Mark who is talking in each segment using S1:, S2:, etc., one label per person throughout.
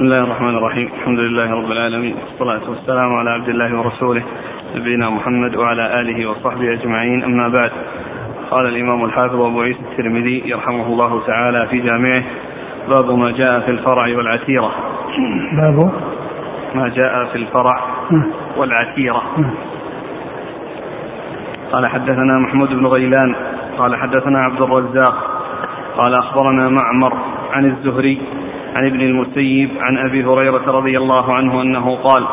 S1: بسم الله الرحمن الرحيم. الحمد لله رب العالمين. والصلاة والسلام على عبد الله ورسوله نبينا محمد وعلى آله وصحبه أجمعين. أما بعد قال الإمام الحافظ أبو عيسى الترمذي يرحمه الله تعالى في جامعه باب ما جاء في الفرع والعتيرة.
S2: باب؟
S1: ما جاء في الفرع والعتيرة. قال حدثنا محمود بن غيلان قال حدثنا عبد الرزاق قال أخبرنا معمر عن الزهري عن ابن المسيب عن أبي هريرة رضي الله عنه أنه قال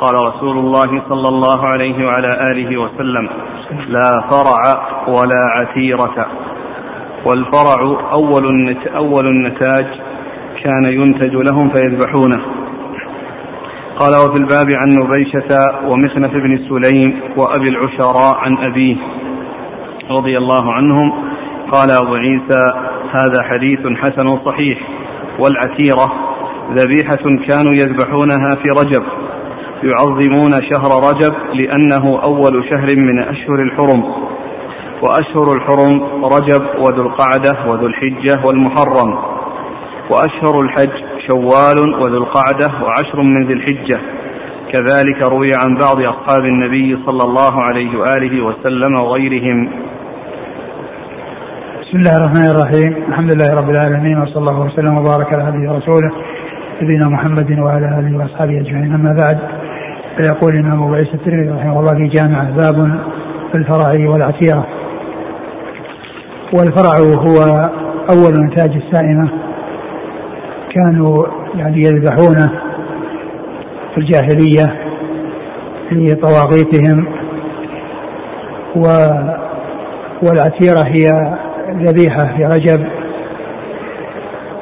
S1: قال رسول الله صلى الله عليه وعلى آله وسلم لا فرع ولا عتيرة. والفرع النت أول النتاج كان ينتج لهم فيذبحونه. قال وفي الباب عن نبيشة ومخنف بن سليم وأبي العشراء عن أبيه رضي الله عنهم قال أبو عيسى هذا حديث حسن صحيح. والعتيرة ذبيحة كانوا يذبحونها في رجب يعظمون شهر رجب لأنه أول شهر من أشهر الحرم. وأشهر الحرم رجب وذو القعدة وذو الحجة والمحرم. وأشهر الحج شوال وذو القعدة وعشر من ذي الحجة. كذلك روي عن بعض أصحاب النبي صلى الله عليه وآله وسلم وغيرهم.
S2: بسم الله الرحمن الرحيم. الحمد لله رب العالمين وصلى الله وسلم وبارك على نبينا ورسوله نبينا محمد وعلى آله وأصحابه أجمعين. أما بعد فيقول الإمام أبو عيسى الترمذي رحمه الله في جامعه باب في الفرع والعتيره والفرع هو أول نتاج السائمة. كانوا يعني يذبحونه في الجاهلية لطواغيتهم و والعتيرة هي ذبيحة في رجب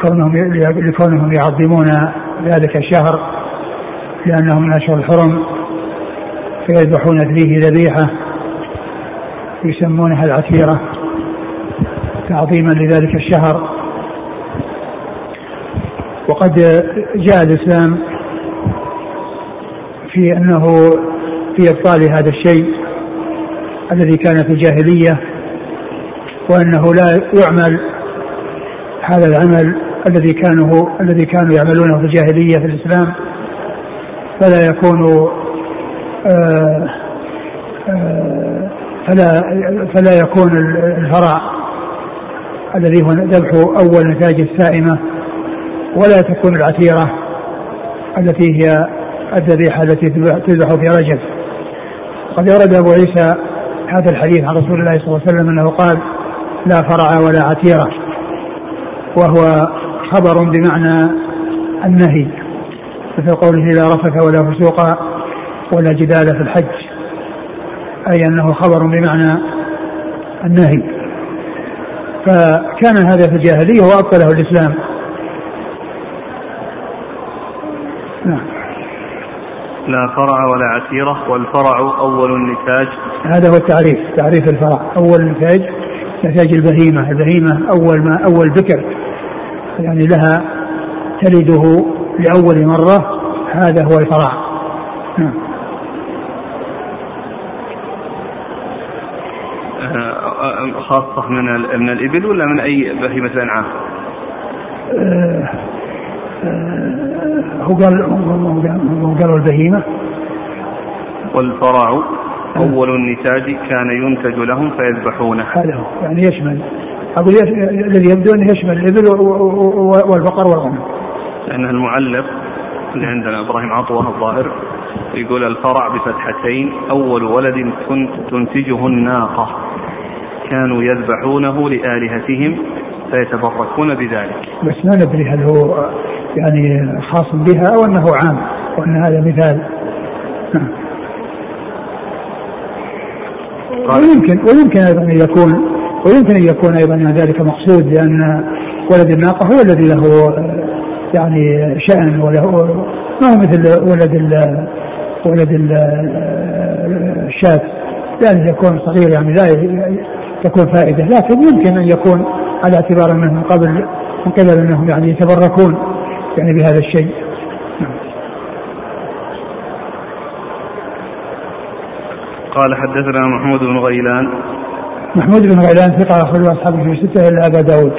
S2: كونهم لكونهم يعظمون ذلك الشهر لأنه من أشهر الحرم فيذبحون فيه ذبيحة يسمونها العتيرة تعظيما لذلك الشهر. وقد جاء الإسلام في أنه في إبطال هذا الشيء الذي كان في الجاهلية وأنه لا يعمل هذا العمل الذي كانوا الذي كانوا يعملونه في الجاهلية في الإسلام فلا يكون آه، آه، فلا فلا يكون الفرع الذي هو ذبح أول نتاج السائمة ولا تكون العتيرة التي هي الذبيحة التي تذبح في رجب. قد ورد أبو عيسى هذا الحديث عن رسول الله صلى الله عليه وسلم أنه قال لا فرع ولا عتيرة. وهو خبر بمعنى النهي مثل قوله لا رفث ولا فسوق ولا جدال في الحج أي أنه خبر بمعنى النهي. فكان هذا في الجاهلية وأبطله الإسلام.
S1: نعم. لا فرع ولا عتيرة والفرع أول النتاج.
S2: هذا هو التعريف تعريف الفرع. أول النتاج نتاج البهيمة. البهيمة أول ما أول ذكر. يعني لها تلده لأول مرة. هذا هو الفرع نعم.
S1: آه، خاصة من من الإبل ولا من أي بهيمة الأنعام؟
S2: آه، آه، هو قال هو قال البهيمة.
S1: والفرع أول النتاج كان ينتج لهم فيذبحونه.
S2: هذا هو. يعني يشمل. أقول الذي يبدو أنه يشمل الإبل والبقر والغنم.
S1: لأن المعلق اللي عندنا إبراهيم عطوة الظاهر يقول الفرع بفتحتين أول ولد تنتجه الناقة. كانوا يذبحونه لآلهتهم فيتبركون بذلك.
S2: بس ما ندري هل هو يعني خاص بها أو أنه عام وأن هذا مثال. نعم. ويمكن ويمكن أيضا أن يكون ويمكن أن يكون أيضا ذلك مقصود لأن ولد الناقة هو الذي له يعني شأن وله ما هو مثل ولد ال ولد الشاة لأن يكون صغير يعني لا تكون فائدة. لكن يمكن أن يكون على اعتبار أنه من قبل من قبل أنهم يعني يتبركون يعني بهذا الشيء.
S1: قال حدثنا محمود بن غيلان
S2: محمود بن غيلان ثقة أخرج أصحابه في ستة إلا أبا داود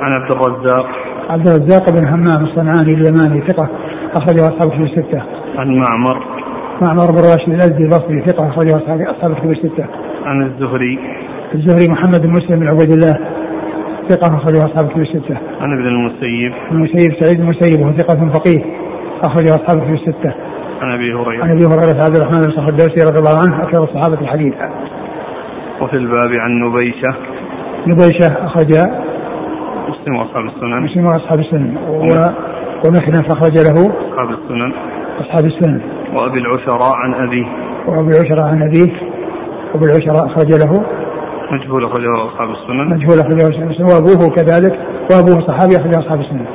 S1: عن عبد الرزاق
S2: عبد الرزاق بن همام الصنعاني اليماني ثقة أخرجه أصحاب الكتب الستة.
S1: عن معمر
S2: معمر بن راشد الأزدي البصري ثقة أخرجه أصحاب أصحاب الكتب الستة.
S1: عن الزهري
S2: الزهري محمد بن مسلم بن عبيد الله ثقة أخرجه أصحاب الكتب الستة.
S1: عن ابن المسيب
S2: المسيب سعيد المسيب وهو ثقة فقيه أخرجه أصحاب الكتب الستة.
S1: عن أبي
S2: عن
S1: هريره
S2: أبي هريرة عبد الرحمن بن صخر الدوسي رضي الله عنه أكثر الصحابة الحديث.
S1: وفي الباب عن نبيشة.
S2: نبيشة أخرج
S1: مسلم وأصحاب السنن.
S2: مسلم وأصحاب السنن. و- ومخنف أخرج له
S1: أصحاب السنن.
S2: أصحاب السنن.
S1: وأبي العشراء عن ابيه
S2: وأبو العشرة عن أبيه أبو العشرة أخرج له.
S1: مجهول أخرجه أصحاب السنن.
S2: مجهول أخرجه أصحاب السنن. وأبوه كذلك. وأبوه صحابي أخرجه أصحاب السنن.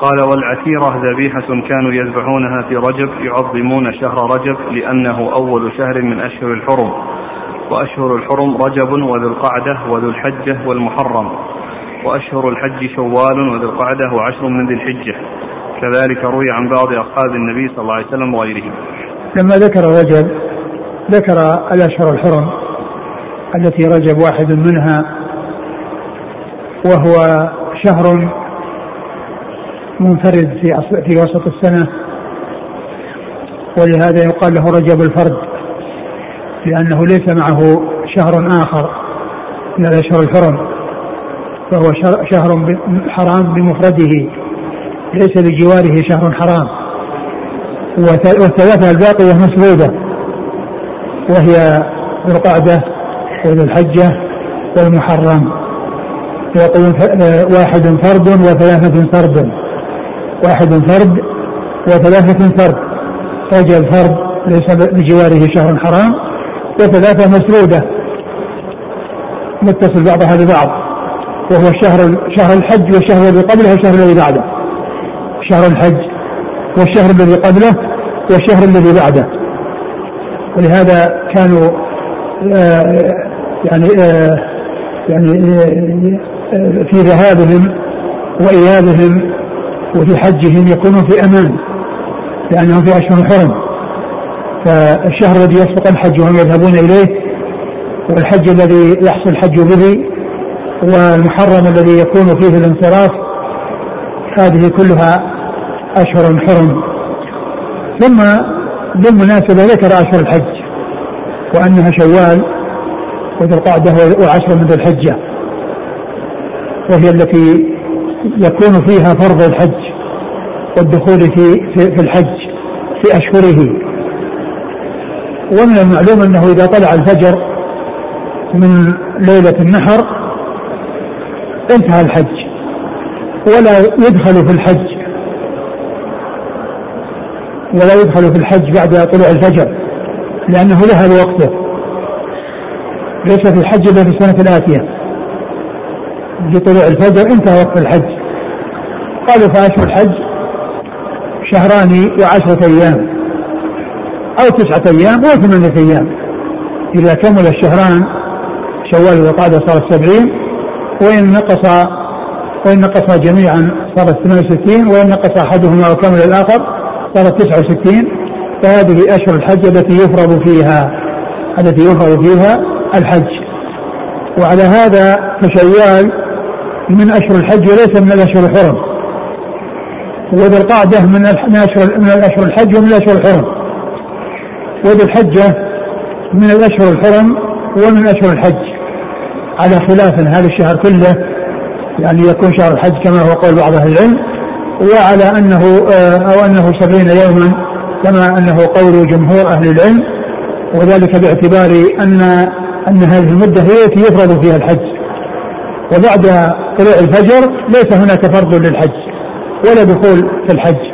S1: قال والعتيرة ذبيحة كانوا يذبحونها في رجب يعظمون شهر رجب لأنه أول شهر من أشهر الحرم. وأشهر الحرم رجب وذو القعدة وذو الحجة والمحرم. وأشهر الحج شوال وذو القعدة وعشر من ذي الحجة. كذلك روي عن بعض أصحاب النبي صلى الله عليه وسلم وغيرهم.
S2: لما ذكر رجب ذكر الأشهر الحرم التي رجب واحد منها وهو شهر منفرد في في وسط السنة. ولهذا يقال له رجب الفرد لأنه ليس معه شهر آخر من الأشهر الحرم فهو شهر- حرام بمفرده ليس بجواره شهر حرام. والثلاثة الباقية مسرودة وهي القعدة وذو الحجة والمحرم. يقولون ف- آه، واحد فرد وثلاثة فرد. واحد فرد وثلاثة فرد. رجل فرد ليس بجواره شهر حرام وثلاثة مسرودة. متصل بعضها ببعض وهو الشهر شهر الحج والشهر الذي قبله والشهر الذي بعده. شهر الحج والشهر الذي قبله والشهر الذي بعده. ولهذا كانوا آه، يعني آه، يعني آه، آه، في ذهابهم وإيابهم وفي حجهم يكونون في أمان لأنهم في أشهر حرم. فالشهر الذي يسبق الحج وهم يذهبون إليه والحج الذي يحصل الحج به والمحرم الذي يكون فيه الانصراف. هذه كلها أشهر حرم. ثم بالمناسبة ذكر أشهر الحج وأنها شوال وذو القعدة وعشر من ذي الحجة وهي التي يكون فيها فرض الحج والدخول في في, في الحج في أشهره. ومن المعلوم أنه إذا طلع الفجر من ليلة النحر انتهى الحج ولا يدخل في الحج. ولا يدخل في الحج بعد طلوع الفجر لأنه ذهب وقته ليس في الحج إلا في السنة الآتية. بطلوع الفجر انتهى وقت الحج. قالوا فأشهر الحج؟ شهران وعشرة أيام. أو تسعة أيام أو ثمانية أيام. إذا كمل الشهران شوال وقعدة صارت سبعين وإن نقص وإن نقص جميعا صارت 68 وإن نقص أحدهما وكمل الآخر صارت 69 فهذه أشهر الحج التي يفرض فيها التي يفرض فيها الحج. وعلى هذا فشوال من أشهر الحج وليس من الأشهر الحرم. وذي القعدة من أشهر من الأشهر الحج ومن الأشهر الحرم. وذي الحجة من الأشهر الحرم ومن أشهر الحج. على خلاف هذا الشهر كله يعني يكون شهر الحج كما هو قول بعض أهل العلم وعلى أنه أو أنه سبعين يوما كما أنه قول جمهور أهل العلم. وذلك باعتبار أن أن هذه المدة هي التي يفرض فيها الحج. وبعد طلوع الفجر ليس هناك فرض للحج ولا دخول في الحج.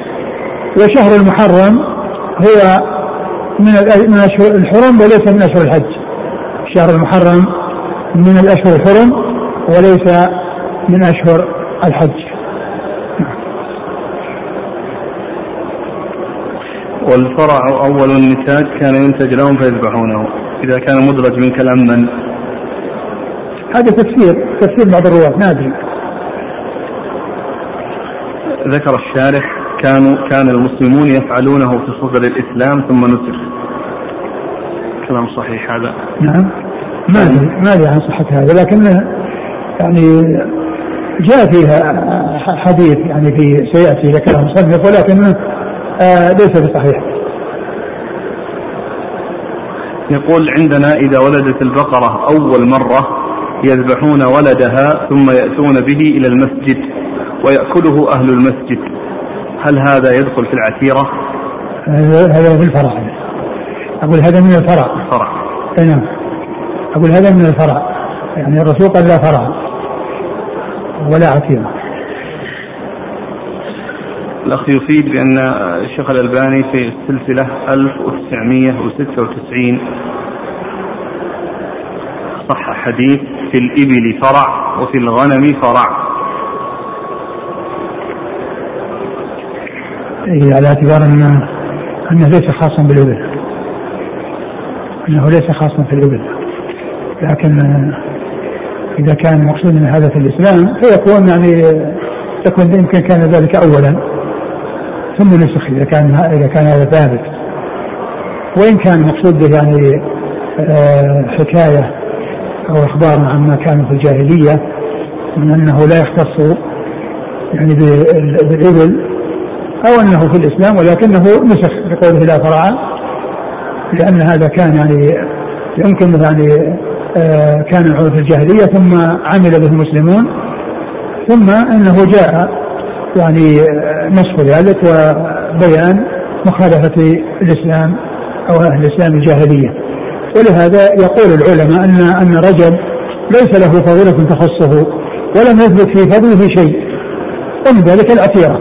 S2: وشهر المحرم هو من من أشهر الحرم وليس من أشهر الحج. شهر المحرم من الأشهر الحرم وليس من أشهر الحج.
S1: والفرع أول النتاج كان ينتج لهم فيذبحونه. إذا كان مدرج من كلام من
S2: هذا تفسير تفسير بعض الرواة ما أدري.
S1: ذكر الشارح كانوا كان المسلمون يفعلونه في صدر الإسلام ثم نسخ. كلام صحيح هذا.
S2: نعم. ما أدري ما أدري عن صحة هذا لكن يعني جاء فيها حديث يعني في سيأتي ذكره المصنف ولكنه آه ليس بصحيح.
S1: يقول عندنا إذا ولدت البقرة أول مرة يذبحون ولدها ثم يأتون به إلى المسجد ويأكله أهل المسجد. هل هذا يدخل في العتيرة؟
S2: هذا في الفرع. أقول هذا من الفرع.
S1: الفرع
S2: نعم. أقول هذا من الفرع. يعني الرسول قال لا فرع ولا عتيرة.
S1: الأخ يفيد بأن الشيخ الألباني في السلسلة 1996 صح حديث في الإبل فرع وفي الغنم فرع.
S2: إيه على اعتبار أن أنه ليس خاصا بالإبل. أنه ليس خاصا في الإبل. لكن إذا كان مقصود من هذا في الإسلام فيكون يعني يكون يمكن كان ذلك أولا. ثم نسخ إذا كان إذا كان هذا ثابت. وإن كان مقصود به يعني آه، حكاية أو إخبار عما كان في الجاهلية من أنه لا يختص يعني بالإبل أو أنه في الإسلام ولكنه نسخ بقوله لا فرع لأن هذا كان يعني يمكن يعني آه، كان العرف في الجاهلية ثم عمل به المسلمون ثم أنه جاء يعني آه، نسخ ذلك وبيان مخالفة الإسلام أو أهل الإسلام الجاهلية. ولهذا يقول العلماء أن أن رجب ليس له فضيلة تخصه ولم يثبت في فضله شيء. ومن ذلك العتيرة.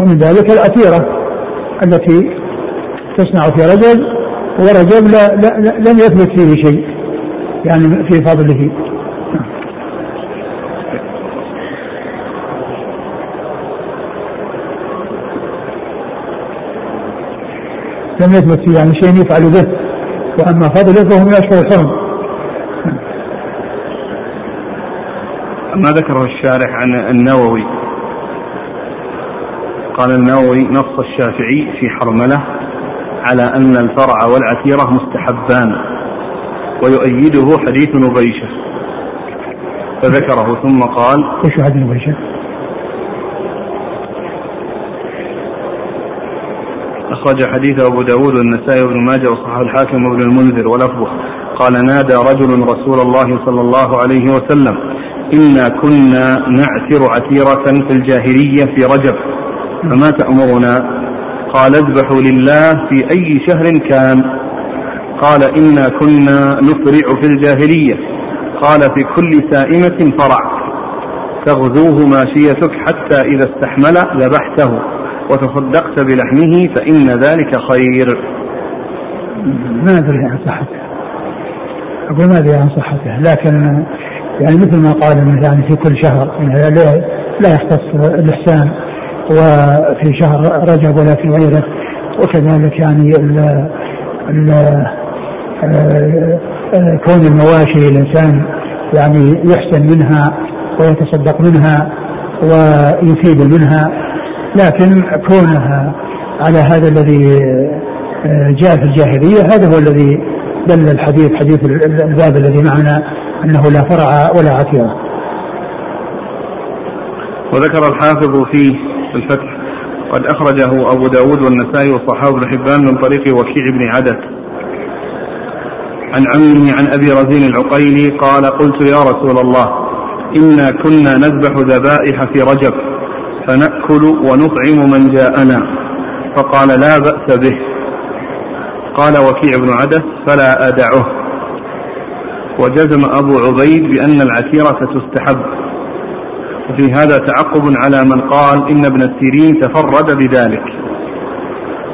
S2: ومن ذلك العتيرة التي تصنع في رجب ورجب لا, لا, لا لم يثبت فيه شيء. يعني في فضله. لم يثبت فيه يعني شيء يفعل به. وأما فضله فهو من أشهر الحرم
S1: ما ذكره الشارح عن النووي قال النووي نص الشافعي في حرملة على أن الفرع والعتيرة مستحبان ويؤيده حديث نبيشة فذكره ثم قال
S2: إيش حديث نبيشة؟
S1: أخرج حديث أبو داود والنسائي وابن ماجه وصححه الحاكم وابن المنذر ولفظه. قال نادى رجل رسول الله صلى الله عليه وسلم إنا كنا نعثر عتيرة في الجاهلية في رجب. فما تأمرنا؟ قال اذبحوا لله في أي شهر كان. قال إنا كنا نفرع في الجاهلية. قال في كل سائمة فرع. تغزوه ماشيتك حتى إذا استحمل ذبحته. وتصدقت بلحمه فإن ذلك خير.
S2: ما أدري عن صحته. أقول ما أدري عن صحته لكن يعني مثل ما قال يعني في كل شهر يعني لا, لا يختص الإحسان وفي شهر رجب ولا في غيره وكذلك يعني ال ال آه، كون المواشي الإنسان يعني يحسن منها ويتصدق منها ويفيد منها. لكن كونها على هذا الذي آه، جاء في الجاهلية هذا هو الذي دل الحديث حديث الباب الذي معنا أنه لا فرع ولا عتيرة
S1: وذكر الحافظ في الفتح قد أخرجه أبو داود والنسائي وصحابه بن حبان من طريق وكيع بن عدد. عن عمه عن أبي رزين العقيلي قال قلت يا رسول الله إنا كنا نذبح ذبائح في رجب. فنأكل ونطعم من جاءنا. فقال لا بأس به. قال وكيع بن عدس فلا أدعه. وجزم أبو عبيد بأن العتيرة تستحب. وفي هذا تعقب على من قال إن ابن السيرين تفرد بذلك.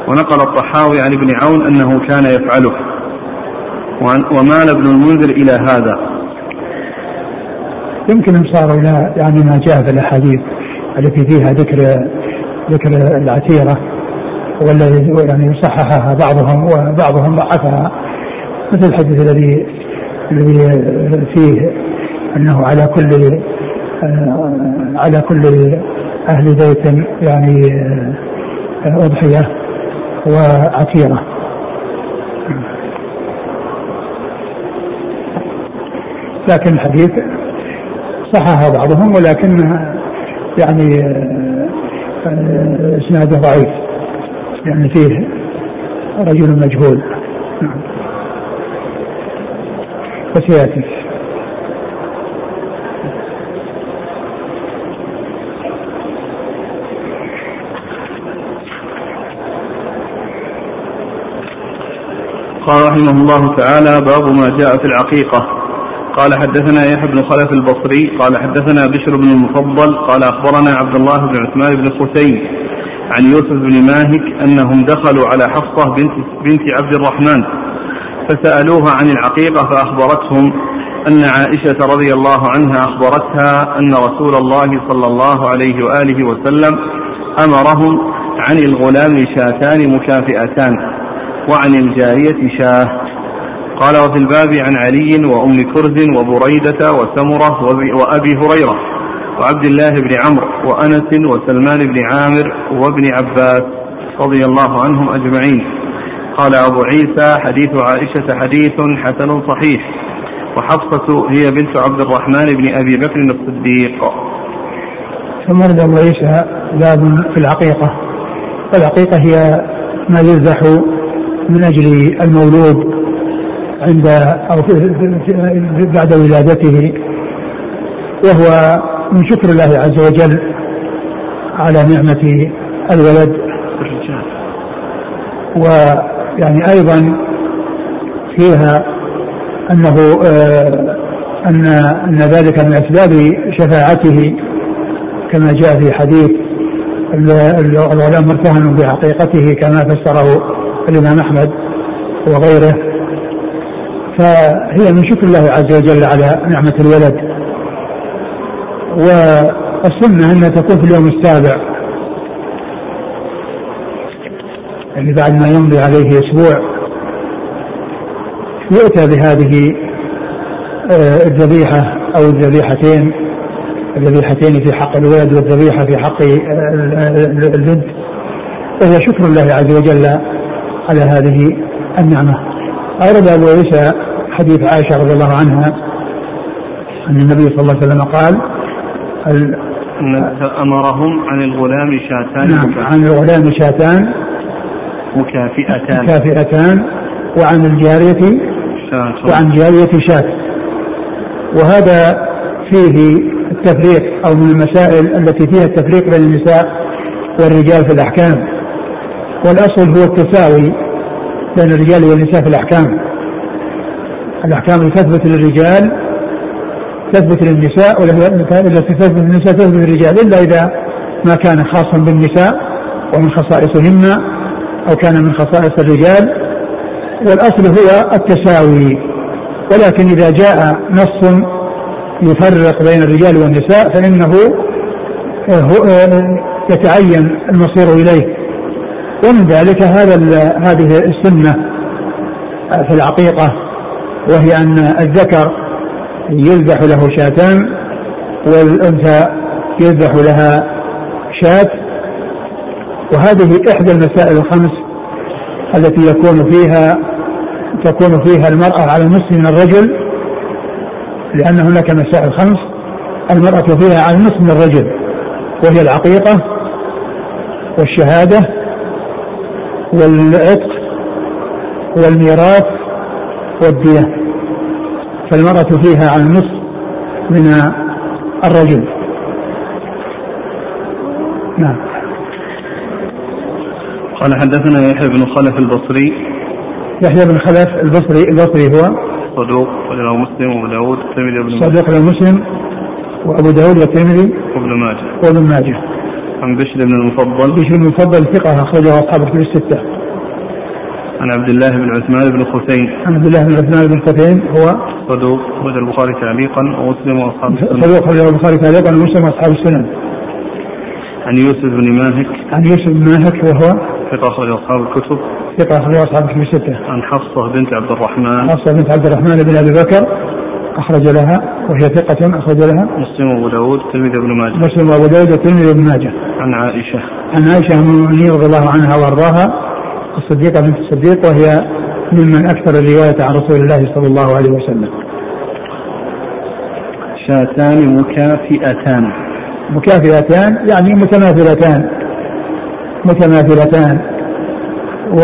S1: ونقل الطحاوي عن ابن عون أنه كان يفعله. ومال ابن المنذر إلى هذا.
S2: يمكن أن صاروا إلى يعني ما جاء في الأحاديث. التي فيها ذكر ذكر العتيرة والذي يعني صححها بعضهم وبعضهم ضعفها. مثل الحديث الذي الذي فيه أنه على كل على كل أهل بيت يعني أضحية وعتيره لكن الحديث صححها بعضهم ولكنها يعني آه، إسناده ضعيف. يعني فيه رجل مجهول. نعم. وسياتي
S1: قال رحمه الله تعالى باب ما جاء في العقيقة. قال حدثنا يحيى بن خلف البصري قال حدثنا بشر بن المفضل قال أخبرنا عبد الله بن عثمان بن خثيم عن يوسف بن ماهك أنهم دخلوا على حفصة بنت, بنت عبد الرحمن فسألوها عن العقيقة فأخبرتهم أن عائشة رضي الله عنها أخبرتها أن رسول الله صلى الله عليه وآله وسلم أمرهم عن الغلام شاتان مكافئتان وعن الجارية شاه. قال وفي الباب عن علي وأم كرز وبريدة وسمرة وأبي هريرة وعبد الله بن عمرو وأنس وسلمان بن عامر وابن عباس رضي الله عنهم أجمعين. قال أبو عيسى حديث عائشة حديث حسن صحيح. وحفصة هي بنت عبد الرحمن بن أبي بكر الصديق.
S2: ثم أبو عيسى باب في العقيقة. العقيقة هي ما يذبح من أجل المولود. عند أو بعد ولادته وهو من شكر الله عز وجل على نعمة الولد. ويعني أيضا فيها أنه آه، أن أن ذلك من أسباب شفاعته كما جاء في حديث الغلام مرتهن بحقيقته كما فسره الإمام أحمد وغيره. فهي من شكر الله عز وجل على نعمة الولد. والسنة أنها تكون في اليوم السابع. يعني بعد ما يمضي عليه أسبوع. يؤتى بهذه آه، الذبيحة أو الذبيحتين. الذبيحتين في حق الولد والذبيحة في حق آه، البنت. وهي شكر الله عز وجل على هذه النعمة. أورد أبو عيسى حديث عائشة رضي الله عنها أن النبي صلى الله عليه وسلم قال
S1: أمرهم عن الغلام شاتان
S2: نعم عن الغلام شاتان
S1: مكافئتان.
S2: مكافئتان وعن الجارية وعن جارية شات وهذا فيه التفريق أو من المسائل التي فيها التفريق بين النساء والرجال في الأحكام. والأصل هو التساوي بين الرجال والنساء في الأحكام. الأحكام التي تثبت للرجال تثبت للنساء والتي تثبت للنساء تثبت للرجال إلا إذا ما كان خاصا بالنساء ومن خصائصهن أو كان من خصائص الرجال. والأصل هو التساوي. ولكن إذا جاء نص يفرق بين الرجال والنساء فإنه يتعين المصير إليه. ومن ذلك هذا هذه السنة في العقيقة. وهي أن الذكر يذبح له شاتان والأنثى يذبح لها شاة وهذه إحدى المسائل الخمس التي يكون فيها تكون فيها المرأة على النصف من الرجل لأن هناك مسائل خمس. المرأة فيها على النصف من الرجل وهي العقيقة والشهادة والعتق والميراث والدية فالمرأة فيها على النصف من الرجل. نعم.
S1: قال حدثنا يحيى بن خلف البصري.
S2: يحيى بن خلف البصري البصري هو.
S1: صدوق وله مسلم وأبو داود والترمذي وابن
S2: ماجه. صدوق له مسلم وأبو داود والترمذي
S1: وابن ماجه.
S2: وابن ماجه.
S1: عن بشر بن المفضل.
S2: بشر بن المفضل ثقة أخرجه أصحاب الكتب الستة.
S1: عن عبد الله بن عثمان بن خثيم.
S2: عن عبد الله بن عثمان بن خثيم هو؟
S1: صدوق أخرج البخاري تعليقا ومسلم وأصحاب
S2: السنن صدوق أخرج البخاري تعليقا ومسلم وأصحاب السنن
S1: عن يوسف بن ماهك.
S2: عن يوسف بن ماهك وهو؟
S1: ثقة أخرج أصحاب الكتب.
S2: ثقة أخرج أصحاب الكتب الستة.
S1: عن حفصة بنت عبد الرحمن.
S2: حفصة بنت عبد الرحمن بن أبي بكر أخرج لها وهي ثقة أخرج لها.
S1: مسلم وأبو داود الترمذي وابن ماجه.
S2: مسلم وأبو داود الترمذي وابن ماجه.
S1: عن عائشة.
S2: عن عائشة أم المؤمنين رضي الله عنها وأرضاها. الصديقة بنت الصديق وهي ممن أكثر الرواية عن رسول الله صلى الله عليه وسلم.
S1: شاتان مكافئتان.
S2: مكافئتان يعني متماثلتان. متماثلتان. و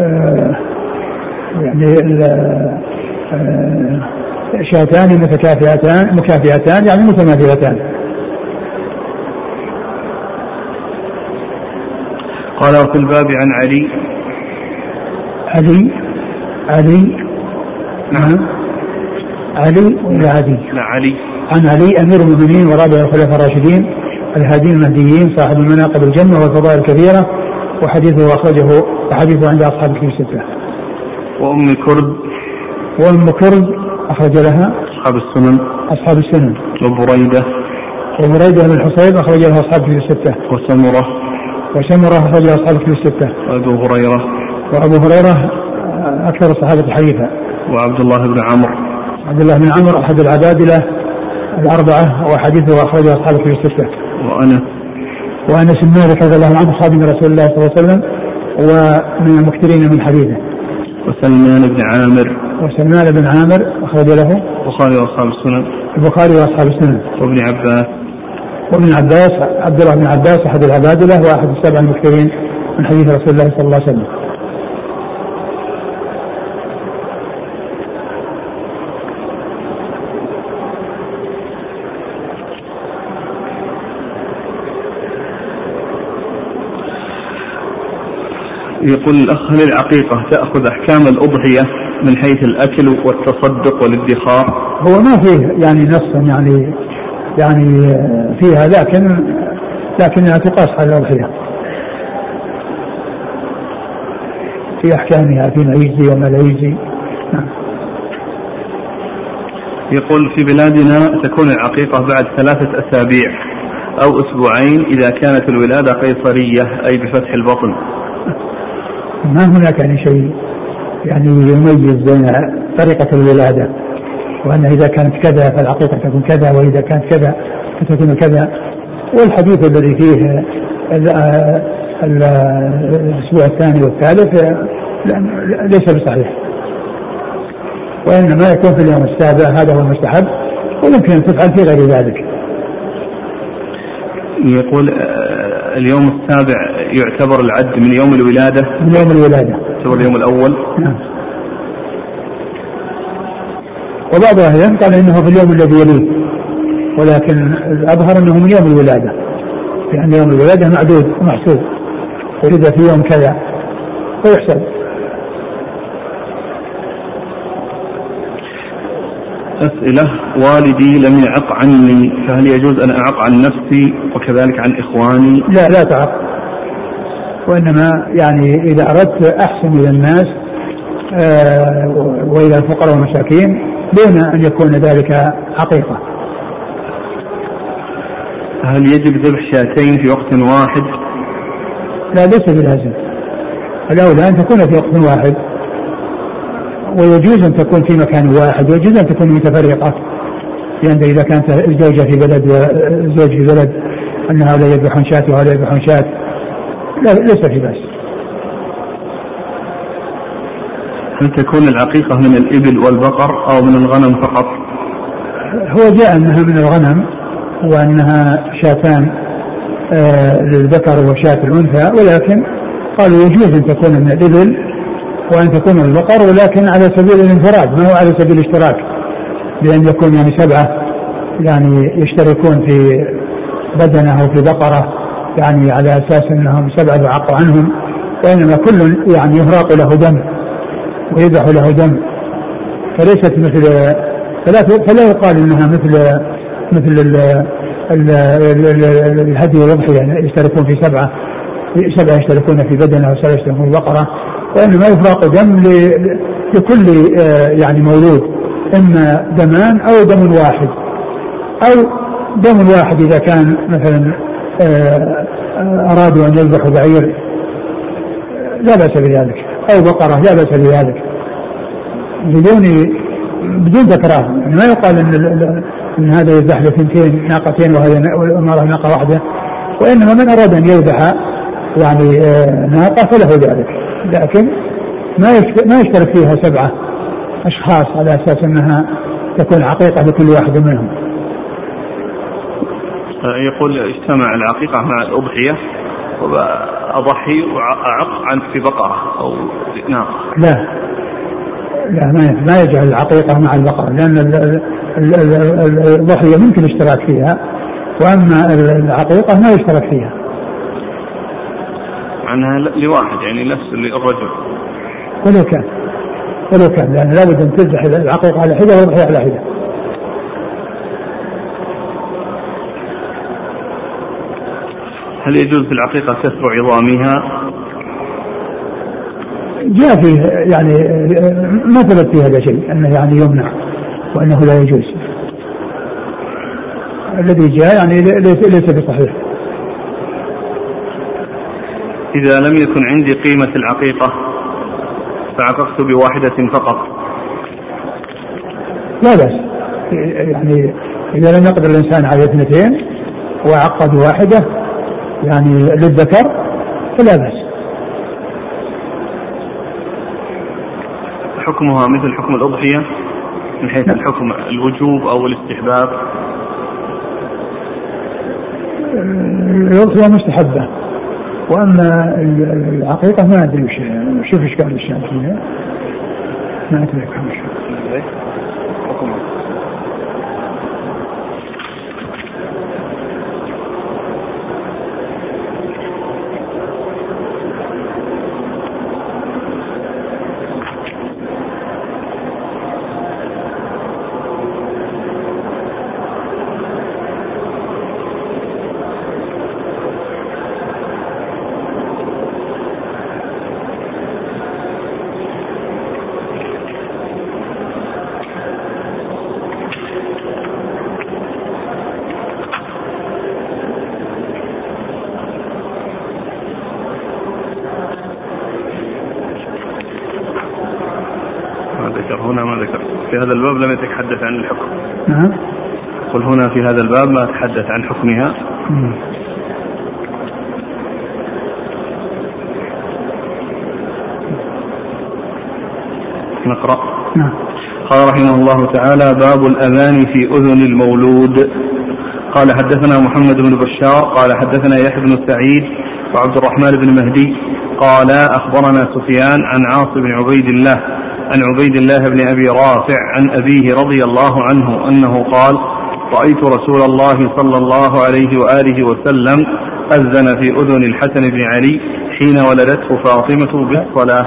S2: آه، يعني آه، شاتان متكافئتان مكافئتان يعني متماثلتان.
S1: قال وفي الباب عن علي.
S2: علي؟ علي؟ نعم. علي ولا عدي؟
S1: لا علي.
S2: عن علي أمير المؤمنين ورابع الخلفاء الراشدين الهادين المهديين صاحب المناقب الجنة والفضائل الكثيره وحديثه أخرجه وحديثه عند أصحاب الكتب الستة.
S1: وأم كرد
S2: وأم كرد أخرج لها؟
S1: أصحاب السنن.
S2: أصحاب السنن.
S1: وبريدة.
S2: وبريدة بن الحصيب أخرج لها أصحاب الكتب الستة.
S1: وسمرة.
S2: وسمره اخرج لها أصحاب الكتب الستة.
S1: وأبو هريرة
S2: وأبو هريرة أكثر الصحابة حديثا.
S1: وعبد الله بن عمرو
S2: عبد الله بن عمرو أحد العبادلة الأربعة وحديثه أخرجه أصحاب الكتب الستة.
S1: وانس
S2: وأنس بن مالك رضي الله عنه خادم رسول الله صلى الله عليه وسلم ومن المكثرين من حديثه.
S1: وسلمان بن عامر
S2: وسلمان بن عامر أخرج له
S1: البخاري وأصحاب السنن
S2: البخاري وأصحاب السنن.
S1: وابن عباس
S2: وابن عباس عبد الله بن عباس أحد العبادلة واحد السبع المكثرين من حديث رسول الله صلى الله عليه وسلم.
S1: يقول الأخ هل العقيقة تأخذ أحكام الأضحية من حيث الأكل والتصدق والادخار
S2: هو ما فيه يعني نص يعني يعني فيها لكن لكنها تقاس على الأضحية في أحكامها فيما يجزي وما لا يجزي. نعم.
S1: يقول في بلادنا تكون العقيقة بعد ثلاثة أسابيع أو أسبوعين إذا كانت الولادة قيصرية أي بفتح البطن.
S2: ما هناك يعني شيء يعني يميز بين طريقة الولادة. وأن إذا كانت كذا فالعقيقة تكون كذا وإذا كانت كذا فتكون كذا. والحديث الذي فيه الأسبوع الثاني والثالث ليس بصحيح. وإنما يكون في اليوم السابع هذا هو المستحب ويمكن أن تفعل في غير ذلك.
S1: يقول آه، اليوم السابع يعتبر العد من يوم الولادة.
S2: من يوم الولادة.
S1: يعتبر اليوم الأول.
S2: نعم. وبعض أهل العلم قال إنه في اليوم الذي يليه ولكن الأظهر أنه من يوم الولادة لأن يوم الولادة معدود ومحسوب ولد في يوم كذا فيحسب
S1: أسئلة والدي لم يعق عني فهل يجوز أن أعق عن نفسي وكذلك عن إخواني؟
S2: لا لا تعق وإنما يعني إذا أردت أحسن إلى الناس آه وإلى الفقراء والمساكين دون أن يكون ذلك حقيقة.
S1: هل يجب ذبح شاتين في وقت واحد؟
S2: لا ليس بلازم. الأولى أن تكون في وقت واحد ويجوز أن تكون في مكان واحد ويجوز أن تكون متفرقة لأن إذا كانت الزوجة في بلد والزوج في بلد أن هذا يذبحون شاة وهذا يذبحون شاة. لا ليس في بأس.
S1: هل تكون العقيقة من الإبل والبقر أو من الغنم فقط؟
S2: هو جاء أنها من الغنم وأنها شاتان آه للذكر وشاة الأنثى ولكن قالوا يجوز أن تكون من الإبل وأن تكون من البقر ولكن على سبيل الانفراد. ما هو على سبيل الاشتراك؟ بأن يكون يعني سبعة يعني يشتركون في بدنه أو في بقرة يعني على أساس أنهم سبعة يعق عنهم وإنما كل يعني يهراق له دم. ويذبح له دم. فليست مثل فلا فلا يقال إنها مثل مثل ال ال الهدي والاضحيه يعني يشتركون في سبعة. سبعة يشتركون في بدنة وسبعة يشتركون في بقرة. وإنما يفرق دم لكل آه، يعني مولود. إما دمان أو دم واحد. أو دم واحد إذا كان مثلا آه، أرادوا أن يذبحوا بعير. لا بأس بذلك. أو بقرة لا بأس بذلك. بدون بدون تكرار يعني ما يقال إن إن هذا يذبح له ثنتين ناقتين وهذا المرأة ناقة واحدة. وإنما من أراد أن يذبح يعني آه، ناقة فله ذلك. لكن ما ما يشترك فيها سبعة أشخاص على أساس أنها تكون عقيقة لكل واحد منهم.
S1: يقول اجتمع العقيقة مع الأضحية. وأضحي وأعق عن في بقرة أو نعم
S2: لا. لا ما ما يجعل العقيقة مع البقرة لأن الضحية ممكن اشتراك فيها وأما العقيقة ما يشترك فيها.
S1: عنها لواحد يعني نفس للرجل.
S2: ولو كان ولو كان لأن لابد أن تذبح العقيقة على حدة والضحية على حدة.
S1: هل يجوز في العقيقة كسر عظامها؟
S2: جاء فيه يعني ما ثبت في هذا شيء أنه يعني يمنع وأنه لا يجوز. الذي جاء يعني ليس ليس بصحيح.
S1: إذا لم يكن عندي قيمة العقيقة فعققت بواحدة فقط.
S2: لا بأس يعني إذا لم يقدر الإنسان على اثنتين وعقد واحدة يعني للذكر فلا بأس.
S1: حكمها مثل حكم الأضحية من حيث نعم. الحكم الوجوب أو الاستحباب.
S2: الأضحية مستحبة وأما العقيقة ما أدري وش شوف إيش كان الشام فيها. ما أدري. حكمها
S1: في هذا الباب لم يتحدث عن الحكم.
S2: نعم.
S1: قل هنا في هذا الباب ما تحدث عن حكمها. نقرأ.
S2: نعم.
S1: قال رحمه الله تعالى باب الأذان في أذن المولود. قال حدثنا محمد بن بشار قال حدثنا يحيى بن سعيد وعبد الرحمن بن مهدي قال أخبرنا سفيان عن عاصم بن عبيد الله عن عبيد الله بن أبي رافع عن أبيه رضي الله عنه أنه قال رأيت رسول الله صلى الله عليه وآله وسلم أذن في أذن الحسن بن علي حين ولدته فاطمة بالصلاه.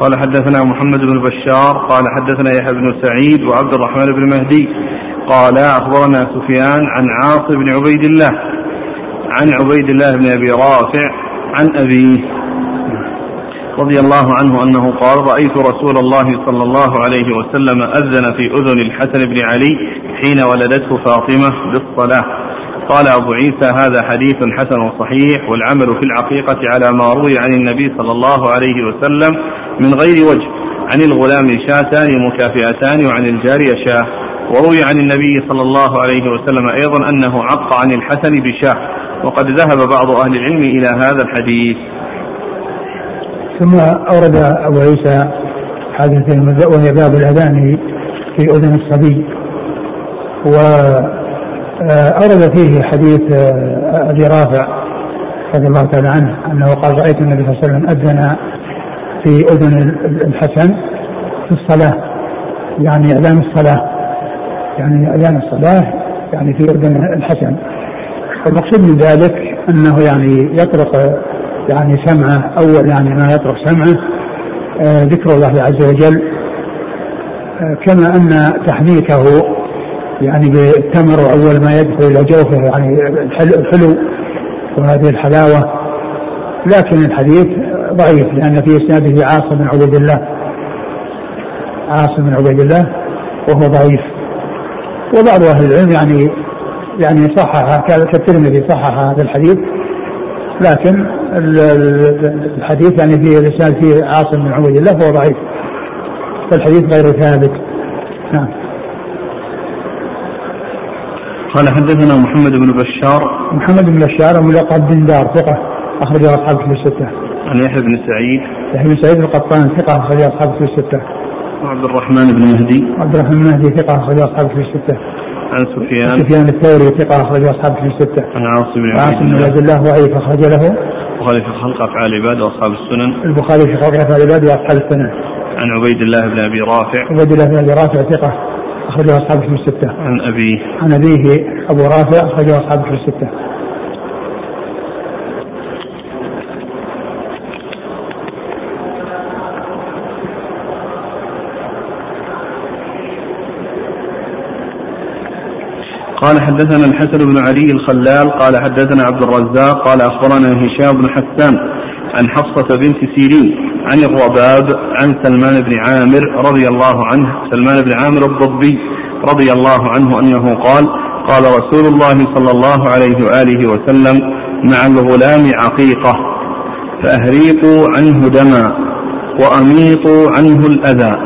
S1: قال حدثنا محمد بن بشار قال حدثنا يحيى بن سعيد وعبد الرحمن بن مهدي قال أخبرنا سفيان عن عاصم بن عبيد الله عن عبيد الله بن أبي رافع عن أبيه رضي الله عنه أنه قال رأيت رسول الله صلى الله عليه وسلم أذن في أذن الحسن بن علي حين ولدته فاطمة بالصلاة. قال أبو عيسى هذا حديث حسن صحيح والعمل في العقيقة على ما روي عن النبي صلى الله عليه وسلم من غير وجه عن الغلام شاتان مكافئتان وعن الجارية شاة. وروي عن النبي صلى الله عليه وسلم أيضا أنه عق عن الحسن بشاة. وقد ذهب بعض أهل العلم إلى هذا الحديث.
S2: ثم أورد أبو عيسى حادثة وهي باب الأذان في أذن الصبي. وأورد فيه حديث آه، أبي رافع رضي الله تعالى عنه أنه قال رأيت النبي صلى الله عليه وسلم أذن في أذن الحسن في الصلاة. يعني إعلان الصلاة. يعني إعلان الصلاة يعني في أذن الحسن. والمقصود من ذلك أنه يعني يطرق يعني سمعه أول يعني ما يطرق سمعه آه ذكر الله عز وجل آه كما أن تحنيكه يعني بالتمر أول ما يدخل إلى جوفه يعني الحلو وهذه الحلاوة. لكن الحديث ضعيف لأن في إسناده عاصم بن عبيد الله عاصم بن عبيد الله وهو ضعيف. وبعض أهل العلم يعني يعني صحح كالترمذي صحح هذا الحديث لكن الحديث يعني فيه الإسناد فيه عاصم بن عبيد الله فهو ضعيف. فالحديث غير ثابت. نعم.
S1: قال حدثنا محمد بن بشار.
S2: محمد بن بشار ملقب بن دار ثقة أخرج أصحاب في الستة.
S1: عن يحيى بن سعيد.
S2: يحيى بن سعيد القطان ثقة أخرج أصحاب في الستة.
S1: وعبد الرحمن بن مهدي.
S2: عبد الرحمن بن مهدي ثقة أخرج أصحاب في الستة.
S1: عن سفيان.
S2: سفيان الثوري ثقة أخرج أصحاب في الستة.
S1: عن عاصم بن
S2: عاصم بن عبد الله ضعيف أخرج له.
S1: البخاري في خلق أفعال العباد وأصحاب السنن.
S2: البخاري في خلق أفعال العباد وأصحاب السنن.
S1: عن عبيد الله بن أبي رافع.
S2: عبيد الله بن أبي رافع ثقة أخرجه أصحاب في الستة.
S1: عن أبيه.
S2: عن أبيه أبو رافع أخرجه أصحاب في الستة.
S1: قال حدثنا الحسن بن علي الخلال قال حدثنا عبد الرزاق قال أخبرنا هشام بن حسان عن حفصة بنت سيرين عن الرباب عن سلمان بن عامر رضي الله عنه سلمان بن عامر الضبي رضي الله عنه أنه قال قال رسول الله صلى الله عليه وآله وسلم مع الغلام عقيقة فأهريقوا عنه دما وأميطوا عنه الأذى.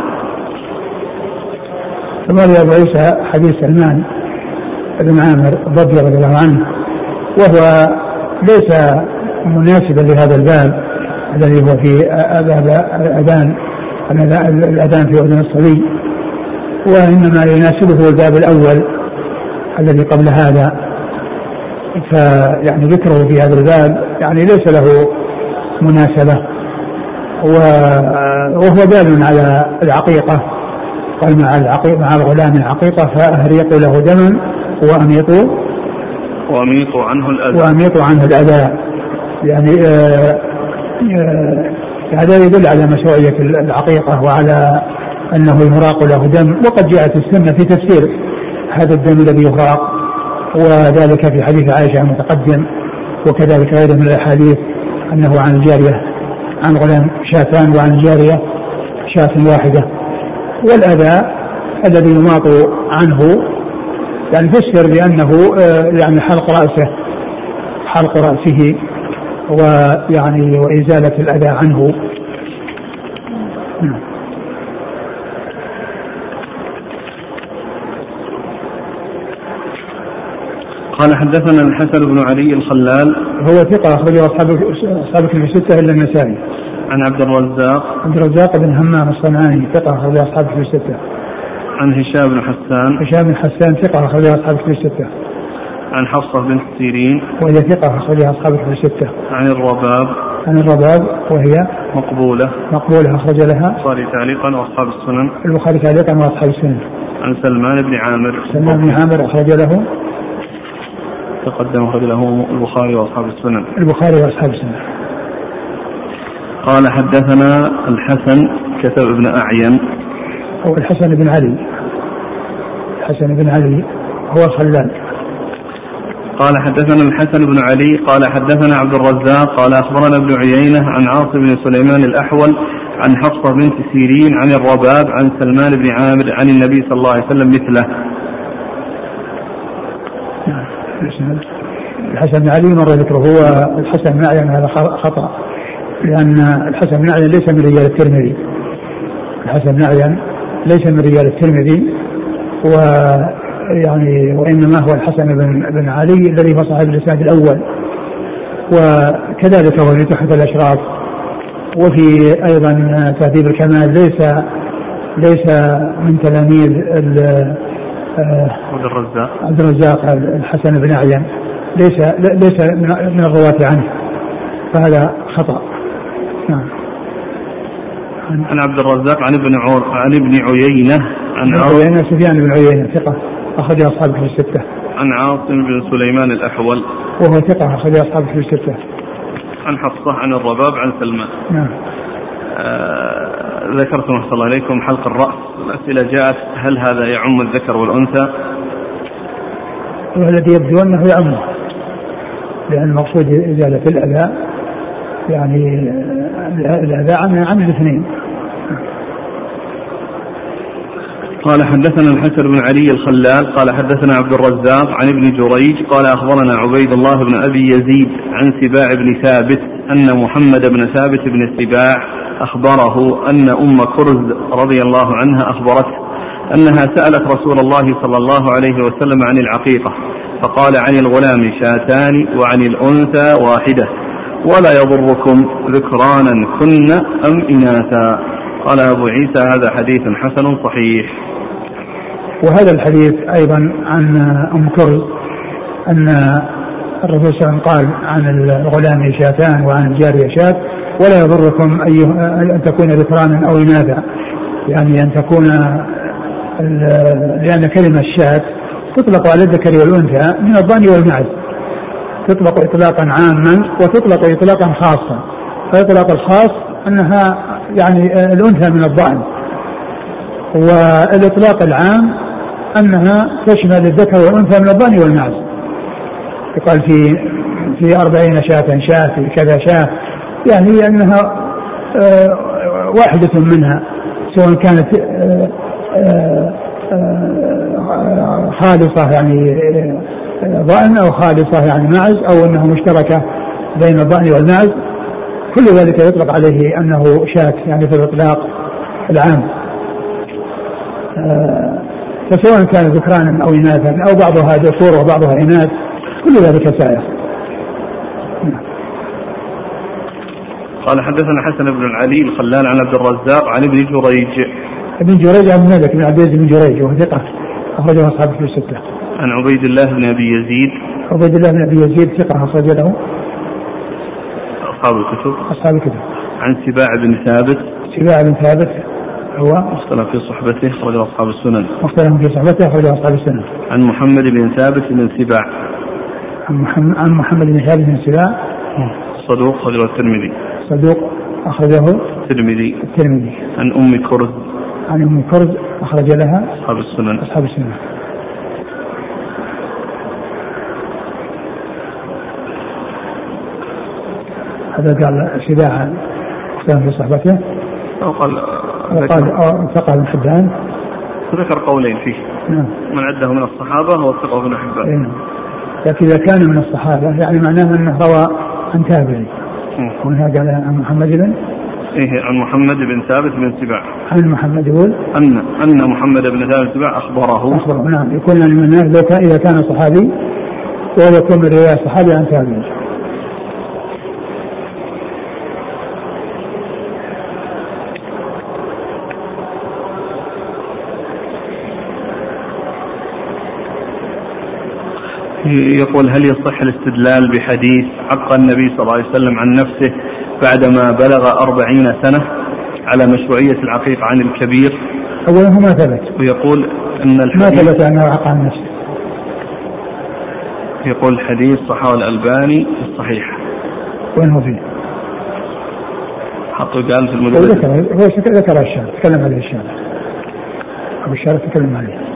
S2: أبو عيسى حديث سلمان. بن عامر الضبي رضي الله عنه وهو ليس مناسبا لهذا الباب الذي هو في الأذان الأذان في أذن الصبي وإنما يناسبه الباب الأول الذي قبل هذا. فيعني ذكره في هذا الباب يعني ليس له مناسبة وهو دال على العقيقة قال مع العقيقة مع الغلام العقيقة فأهريقوا له دما وأميطوا
S1: وأميطوا عنه الأذى.
S2: وأميطوا عنه الأذى. يعني آه آه هذا يدل على مشروعية العقيقة وعلى أنه يهراق له دم. وقد جاءت السنة في تفسير هذا الدم الذي يهراق وذلك في حديث عائشة المتقدم وكذلك غيره من الأحاديث أنه عن الجارية عن غلام شاتان وعن الجارية شاة واحدة. والأذى الذي يماط عنه يعني فسر بأنه آه، يعني حلق رأسه حلق رأسه ويعني وإزالة الأذى عنه نعم.
S1: قال حدثنا الحسن بن علي الخلال
S2: هو ثقة أخرجه أصحاب أصحاب في الستة إلا النسائي.
S1: عن عبد الرزاق
S2: عبد الرزاق بن همام الصنعاني ثقة أخرجه أصحاب في الستة.
S1: عن هشام بن حسان.
S2: هشام بن حسان ثقة أخرجه أصحاب في الستة.
S1: عن حفصة بنت سيرين.
S2: وهي ثقة أخرجها أصحاب في الستة.
S1: عن الرباب.
S2: عن الرباب وهي
S1: مقبولة.
S2: مقبولة أخرج لها.
S1: البخاري تعليقا وأصحاب السنن.
S2: البخاري تعليقا وأصحاب السنن.
S1: عن سلمان بن عامر.
S2: سلمان بن عامر أخرج له.
S1: تقدم أخرج له البخاري وأصحاب السنن.
S2: البخاري وأصحاب السنن.
S1: قال حدثنا الحسن كتب ابن أعين.
S2: هو الحسن بن علي. الحسن بن علي هو الخلال
S1: قال حدثنا الحسن بن علي قال حدثنا عبد الرزاق قال أخبرنا ابن عيينة عن عاصم بن سليمان الأحول عن حفصة بنت سيرين عن الرباب عن سلمان بن عامر عن النبي صلى الله عليه وسلم مثله.
S2: الحسن بن علي مر ذكره هو الحسن بن علي هذا خطأ لأن الحسن بن علي ليس من رجال الترمذي. الحسن بن علي ليس من رجال الترمذي و يعني وإنما هو الحسن بن بن علي الذي هو صاحب الإسناد الأول. وكذلك هو في تحفه الأشراف. وفي أيضا تهذيب الكمال ليس ليس من تلاميذ
S1: آه، عبد الرزاق.
S2: عبد الرزاق الحسن بن اعين ليس ليس من الرواة عنه. فهذا خطأ. نعم.
S1: عن عبد الرزاق عن ابن عن ابن عيينة
S2: عن عيينة سفيان بن عيينة ثقة أخرج أصحابه في الستة.
S1: عن عاصم بن سليمان الأحول.
S2: وهو ثقة أخرج أصحابه في الستة.
S1: عن حفصة عن الرباب عن سلمان.
S2: نعم.
S1: آه ذكرتم أحسن الله إليكم حلق الرأس الأسئلة جاءت هل هذا يعم الذكر والأنثى؟
S2: والذي يبدو أنه يعمه لأن المقصود إزالة الأذى يعني الأذى عن عن الاثنين
S1: قال حدثنا الحسن بن علي الخلال قال حدثنا عبد الرزاق عن ابن جريج قال أخبرنا عبيد الله بن أبي يزيد عن سباع بن ثابت أن محمد بن ثابت بن سباع أخبره أن أم كرز رضي الله عنها أخبرته أنها سألت رسول الله صلى الله عليه وسلم عن العقيقة فقال عن الغلام شاتان وعن الأنثى واحدة ولا يضركم ذكرانا كن أم إناثا. قال أبو عيسى هذا حديث حسن صحيح.
S2: وهذا الحديث أيضا عن أم كرز أن الرسول صلى الله عليه وسلم قال عن الغلام شاتان وعن الجارية شات ولا يضركم أن تكون ذكرانا أو إناثا يعني أن تكون لأن كلمة شات تطلق على الذكر والأنثى من الضأن والمعز تطلق إطلاقا عاما وتطلق إطلاقا خاصا فيطلق الخاص أنها يعني الأنثى من الضأن والإطلاق العام أنها تشمل الذكر والأنثى من الضأن والمعز يقال في في أربعين شاة شاة في كذا شاة. يعني أنها آه، واحدة منها سواء كانت آه، آه، خالصة يعني ضأن أو خالصة يعني معز أو أنها مشتركة بين الضأن والمعز كل ذلك يطلق عليه أنه شاة يعني في الإطلاق العام. فسواء كان ذكرانا أو إناثا أو بعضها ذكور وبعضها إناث كل ذلك سائر.
S1: قال حدثنا حسن بن العلي الخلال عن عبد الرزاق عن ابن جريج.
S2: ابن جريج عن مالك بن عبد العزيز بن جريج وهو ثقة أخرجه أصحاب في الستة.
S1: عن عبيد الله بن أبي يزيد.
S2: عبيد الله بن أبي يزيد ثقة أخرج له.
S1: أصحاب الكتب.
S2: أصحاب الكتب.
S1: عن سباع بن ثابت.
S2: سباع بن ثابت هو
S1: مختلف في صحبته أخرجه أصحاب السنن.
S2: مختلف في صحبته أخرجه أصحاب السنن.
S1: عن محمد بن ثابت بن سباع.
S2: عن محمد عن محمد بن ثابت بن سباع.
S1: صدوق أخرجه الترمذي.
S2: صدوق أخرجه
S1: الترمذي.
S2: الترمذي.
S1: عن أم كرز.
S2: عن أم كرز أخرج لها
S1: أصحاب السنن.
S2: أصحاب السنن. هذا قال سباع في صحبته؟
S1: أو قال
S2: قال ثقة بن حبان؟
S1: ذكر قولين فيه.
S2: نعم.
S1: من عده من الصحابة هو ثقة بن حبان.
S2: نعم. لكن إذا كان من الصحابة يعني معناه أنه روى عن تابعي. ومنها قال عن محمد بن؟
S1: إيه عن محمد بن ثابت بن سباع
S2: عن محمد يقول
S1: أن أن محمد بن ثابت بن سباع أخبره.
S2: أخبره نعم. يكون يعني من لو كان إذا كان صحابي ويكون من رواية صحابي عن تابعي.
S1: يقول هل يصح الاستدلال بحديث عق النبي صلى الله عليه وسلم عن نفسه بعدما بلغ أربعين سنة على مشروعية العقيق عن الكبير؟
S2: أوله ما ثبت.
S1: ويقول أن الحديث
S2: ما ثبت أنه عق عن نفسه.
S1: يقول الحديث صححه الألباني في الصحيح.
S2: وين هو فيه؟
S1: حطه قال في
S2: المدرسة هو ذكر هو ذكر الشارع تكلم عليه الشارع. أبو الشارع تكلم عليه.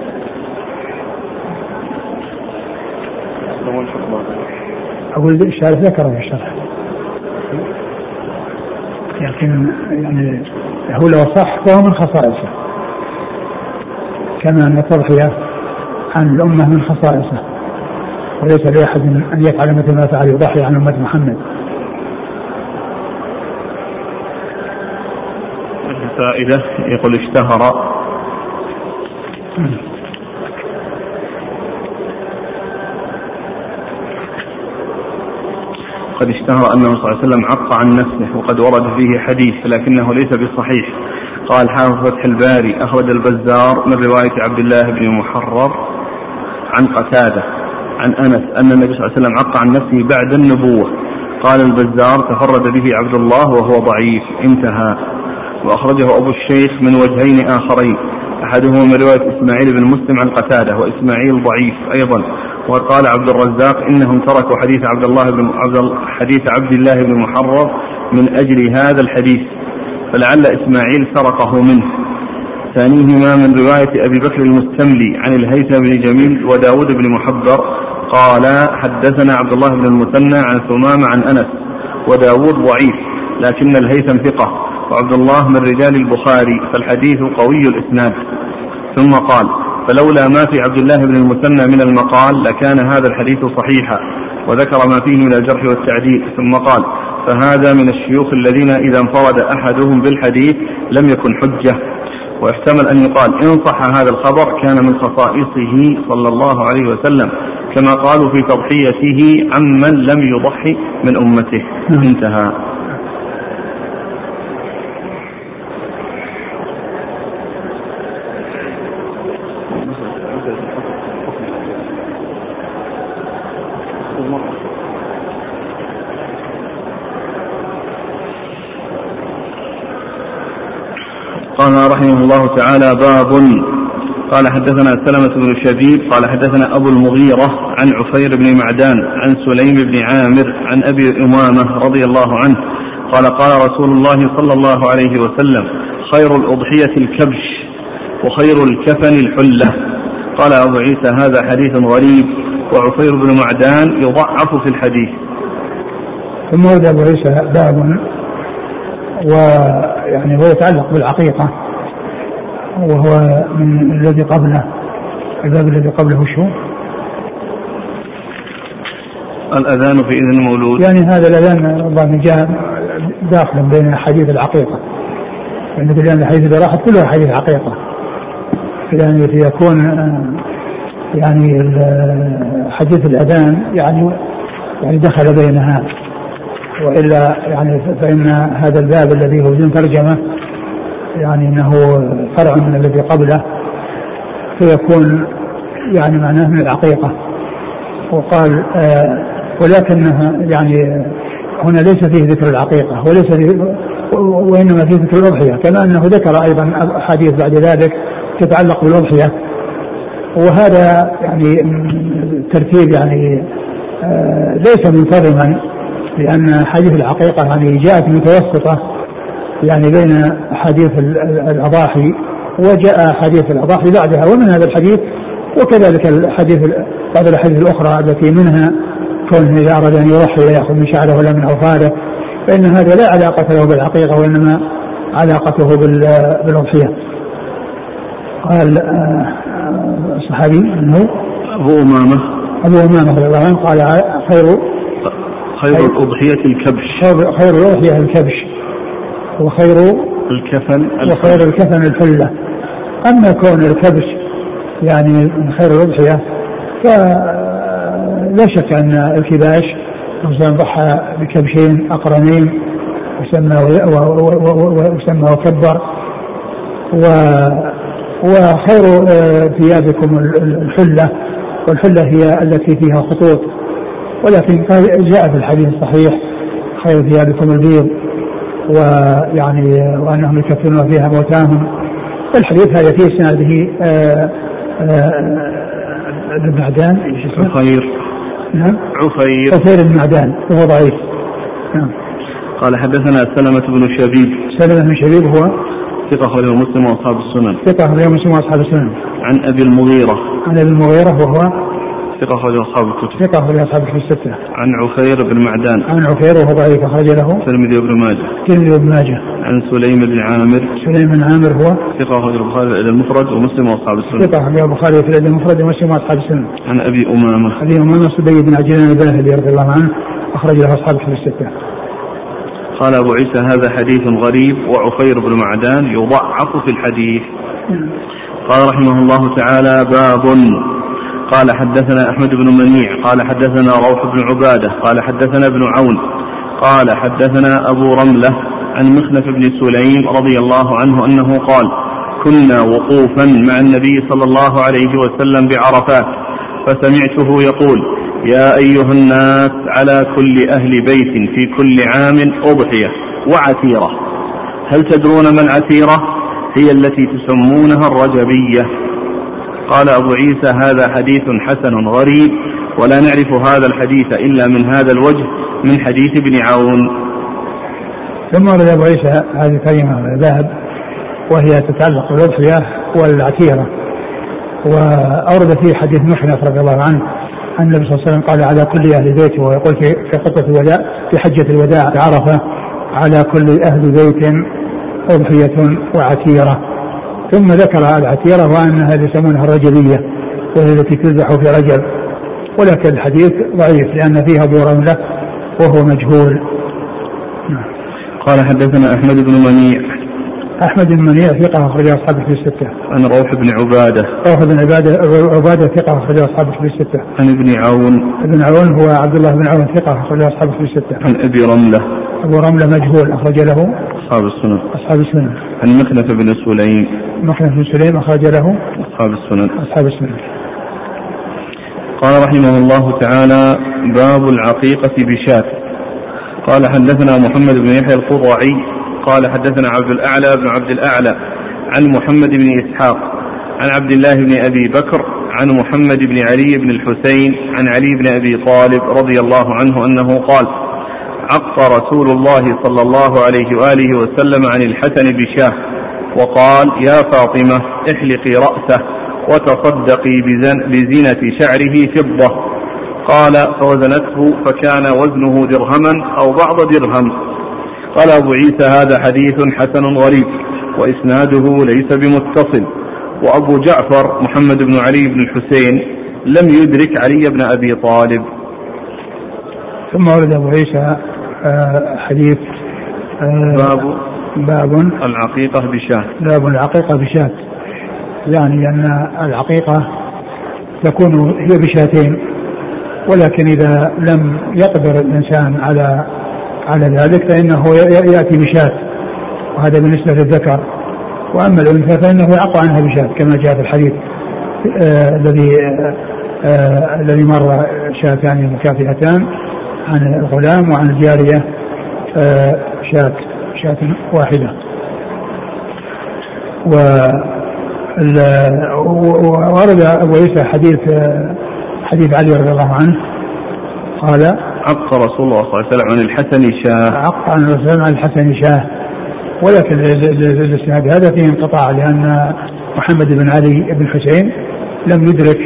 S2: أقول الشارح ذكره في الشرح لكن يعني هو لو صح فهو من خصائصه. كما أن التضحية عن الأمة من خصائصه. وليس لأحد أن يفعل مثل ما فعل يضحي عن أمة محمد.
S1: الفائدة يقول اشتهر. قد اشتهر أنه صلى الله عليه وسلم عق عن نفسه وقد ورد فيه حديث لكنه ليس بصحيح. قال حافظ فتح الباري أخرج البزار من رواية عبد الله بن محرر عن قتادة عن أنس أن النبي صلى الله عليه وسلم عق عن نفسه بعد النبوة. قال البزار تفرد به عبد الله وهو ضعيف انتهى. وأخرجه أبو الشيخ من وجهين آخرين أحدهما من رواية إسماعيل بن مسلم عن قتادة وإسماعيل ضعيف أيضا. وقال عبد الرزاق إنهم تركوا حديث عبد الله بن عبد حديث عبد الله بن محرر من أجل هذا الحديث فلعل إسماعيل سرقه منه. ثانيهما من رواية أبي بكر المستملي عن الهيثم بن جميل وداود بن محبر قال حدثنا عبد الله بن المثنى عن ثمامة عن أنس وداود ضعيف لكن الهيثم ثقة وعبد الله من رجال البخاري فالحديث قوي الإسناد. ثم قال فلولا ما في عبد الله بن المثنى من المقال لكان هذا الحديث صحيحا وذكر ما فيه من الجرح والتعديل ثم قال فهذا من الشيوخ الذين إذا انفرد أحدهم بالحديث لم يكن حجة. ويحتمل أن يقال إن صح هذا الخبر كان من خصائصه صلى الله عليه وسلم كما قالوا في تضحيته عمن لم يضحي من أمته. انتهى قال رحمه الله تعالى باب. قال حدثنا سلمة بن شبيب قال حدثنا أبو المغيرة عن عفير بن معدان عن سليم بن عامر عن أبي أمامة رضي الله عنه قال قال رسول الله صلى الله عليه وسلم خير الأضحية الكبش وخير الكفن الحلة. قال أبو عيسى هذا حديث غريب وعفير بن معدان يضعف في الحديث.
S2: ثم ورد أبو عيسى باب ويعني هو يتعلق بالعقيقة. وهو من الذي قبله. الباب الذي قبله شو؟
S1: الأذان في إذن المولود
S2: يعني هذا الأذان ربما جاء داخلا بين حديث العقيقة. يعني لأن الحديث اللي راحت كلها حديث عقيقة. يعني يكون يعني حديث الأذان يعني يعني دخل بينها. وإلا يعني فإن هذا الباب الذي هو بدون ترجمة يعني إنه فرع من الذي قبله فيكون يعني معناه من العقيقة. وقال آه ولكنها يعني هنا ليس فيه ذكر العقيقة وليس فيه وإنما فيه ذكر الأضحية كما أنه ذكر أيضا أحاديث بعد ذلك تتعلق بالأضحية. وهذا يعني ترتيب يعني آه ليس منتظما لأن حديث العقيقة يعني جاءت متوسطة يعني بين حديث الأضاحي وجاء حديث الأضاحي بعدها ومن هذا الحديث وكذلك الحديث بعض الأحاديث الأخرى التي منها كونه إذا أراد أن يضحي لا يأخذ من شعره ولا من أوفاره فإن هذا لا علاقة له بالعقيقة وإنما علاقته بالأضحية. قال آه، الصحابي أنه
S1: أبو أمامة.
S2: أبو أمامة رضي الله عنه قال خير
S1: خير الأضحية الكبش.
S2: خير الأضحية الكبش. وخير
S1: الكفن
S2: وخير الكفن الحلة أما كون الكبش يعني من خير الأضحية فلا شك أن الكباش الإنسان ضحى بكبشين أقرنين وسمى وسمى وكبر. و وخير آه، ثيابكم الحلة والحلة هي التي فيها خطوط. ولكن جاء في الحديث الصحيح خير ثيابكم البيض. ويعني وأنهم يكفرون فيها موتاهم. الحديث هذا في اسناده آه، آه، ابن معدان.
S1: عفير.
S2: نعم.
S1: عفير.
S2: عفير بن معدان وهو ضعيف.
S1: نعم. قال حدثنا سلمة بن شبيب.
S2: سلمة بن شبيب هو؟
S1: ثقة أخرجه مسلم وأصحاب السنن.
S2: ثقة أخرجه مسلم وأصحاب السنن.
S1: عن أبي المغيرة.
S2: عن أبي المغيرة وهو؟
S1: ثقة أخرج أصحاب الكتب.
S2: ثقة أخرج أصحاب الكتب الستة.
S1: عن عفير بن معدان.
S2: عن عفير وهو ضعيف أخرج له.
S1: الترمذي وابن ماجه.
S2: الترمذي وابن ماجه.
S1: عن سليم بن عامر.
S2: سليم بن عامر هو
S1: ثقة أخرج البخاري في المفرد ومسلم وأصحاب السنة.
S2: ثقة أخرج البخاري في الأدب المفرد ومسلم وأصحاب السنة.
S1: عن أبي أمامة.
S2: أبي أمامة صدي بن عجلان الباهلي رضي الله عنه أخرج له أصحاب الكتب الستة.
S1: قال أبو عيسى هذا حديث غريب وعفير بن معدان يضعف في الحديث. نعم. قال رحمه الله تعالى باب قال حدثنا أحمد بن منيع قال حدثنا روح بن عبادة قال حدثنا ابن عون قال حدثنا أبو رملة عن مخنف بن سليم رضي الله عنه أنه قال كنا وقوفا مع النبي صلى الله عليه وسلم بعرفات فسمعته يقول يا أيها الناس على كل أهل بيت في كل عام أضحية وعتيرة. هل تدرون ما العتيرة؟ هي التي تسمونها الرجبية. قال أبو عيسى هذا حديث حسن غريب ولا نعرف هذا الحديث إلا من هذا الوجه من حديث ابن عون.
S2: ثم ورد أبو عيسى هذه الكلمة الذهب وهي تتعلق بالأضحية والعتيرة. وأورد فيه حديث محنف رضي الله عنه أن النبي صلى الله عليه وسلم قال على كل أهل بيته ويقول في في خطبة الوداع في حجة الوداع عرفة على كل أهل بيت أضحية وعتيرة. ثم ذكر العتيرة وأنها يسمونها الرجلية وهي التي تذبح في رجل ولكن الحديث ضعيف لأن فيها أبو رملة وهو مجهول
S1: نعم. قال حدثنا أحمد بن منيع
S2: أحمد بن منيع ثقة أخرج أصحابه في الستة.
S1: عن روح بن عبادة.
S2: روح بن عبادة عبادة ثقة أخرج أصحابه في الستة.
S1: عن ابن عون.
S2: ابن عون هو عبد الله بن عون ثقة أخرج أصحابه في الستة.
S1: عن أبي رملة.
S2: أبو رملة مجهول أخرج له.
S1: أصحاب السنن.
S2: أصحاب السنن.
S1: عن مخنف بن سليم.
S2: مخنف بن سليم أخرج له.
S1: أصحاب السنن.
S2: أصحاب السنن.
S1: قال رحمه الله تعالى باب العقيقة بشاة قال حدثنا محمد بن يحيى القضعي قال حدثنا عبد الأعلى بن عبد الأعلى عن محمد بن إسحاق عن عبد الله بن أبي بكر عن محمد بن علي بن الحسين عن علي بن أبي طالب رضي الله عنه أنه قال عق رسول الله صلى الله عليه وآله وسلم عن الحسن بشاه وقال يا فاطمة احلقي رأسه وتصدقي بزينة شعره فضة. قال فوزنته فكان وزنه درهما أو بعض درهم. قال أبو عيسى هذا حديث حسن غريب وإسناده ليس بمتصل. وأبو جعفر محمد بن علي بن الحسين لم يدرك علي بن أبي طالب.
S2: ثم ورد أبو عيسى حديث
S1: آه، باب
S2: باب
S1: العقيقة بشاة.
S2: باب العقيقة بشاة. يعني أن العقيقة تكون هي بشاتين ولكن إذا لم يقدر الإنسان على على ذلك فإنه يأتي بشاة. وهذا بالنسبة للذكر. وأما الأنثى فإنه يعق عنها بشاة كما جاء في الحديث آه الذي آه الذي مر شاتان مكافئتان عن الغلام وعن الجارية آه شاة شاة واحدة. و ورد أبو عيسى حديث حديث علي رضي الله عنه. قال
S1: عق رسول الله صلى الله عليه وسلم عن الحسن شاه.
S2: عق عن الرسول عن الحسن شاه. ولكن الاسناد هذا فيه انقطاع لأن محمد بن علي بن حسين لم يدرك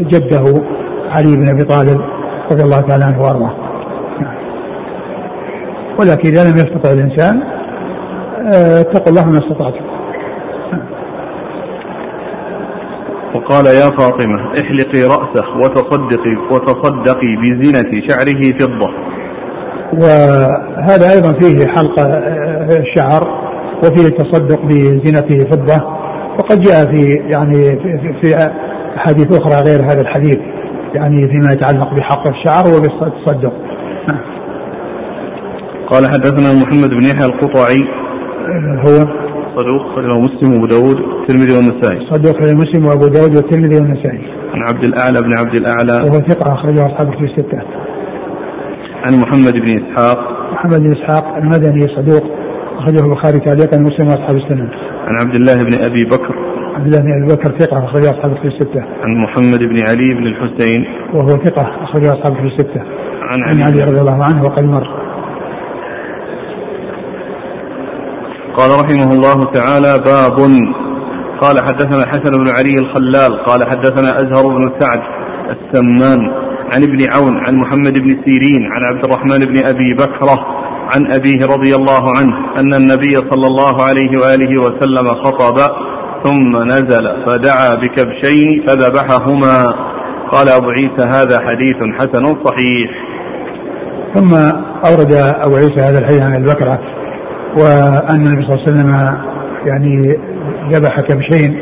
S2: جده علي بن أبي طالب رضي الله تعالى عنه وأرضاه. ولكن إذا لم يستطع الإنسان آه، اتقوا الله ما استطعتم.
S1: وقال يا فاطمة احلقي رأسه وتصدقي وتصدقي بزينة شعره فضة.
S2: وهذا أيضا فيه حلق الشعر وفيه التصدق بزينة فضة. وقد جاء في يعني في, في أحاديث أخرى غير هذا الحديث يعني فيما يتعلق بحق الشعر وبالتصدق.
S1: قال حدثنا محمد بن يحيى القطعي.
S2: هو
S1: صدوق خرجه مسلم وأبو داود والترمذي والنسائي.
S2: صدوق خرجه مسلم وأبو داود والترمذي والنسائي.
S1: عن عبد الأعلى بن عبد الأعلى.
S2: وهو ثقة أخرجه أصحاب الكتب الستة.
S1: عن محمد بن إسحاق.
S2: محمد بن إسحاق المدني صدوق أخرجه البخاري تعليقا مسلم وأصحاب السنن.
S1: عن عبد الله بن أبي بكر.
S2: عبد الله بن أبي بكر ثقة أخرجه أصحاب الكتب الستة.
S1: عن محمد بن علي بن الحسين.
S2: وهو ثقة أخرجه أصحاب الكتب الستة. عن علي, علي رضي الله عنه وقد مر.
S1: قال رحمه الله تعالى باب. قال حدثنا الحسن بن علي الخلال قال حدثنا أزهر بن سعد السمان عن ابن عون عن محمد بن سيرين عن عبد الرحمن بن أبي بكرة عن أبيه رضي الله عنه أن النبي صلى الله عليه وآله وسلم خطب ثم نزل فدعا بكبشين فذبحهما. قال أبو عيسى هذا حديث حسن صحيح.
S2: ثم أورد أبو عيسى هذا الحديث عن البكرة وأن النبي صلى الله عليه وسلم يعني ذبح كبشين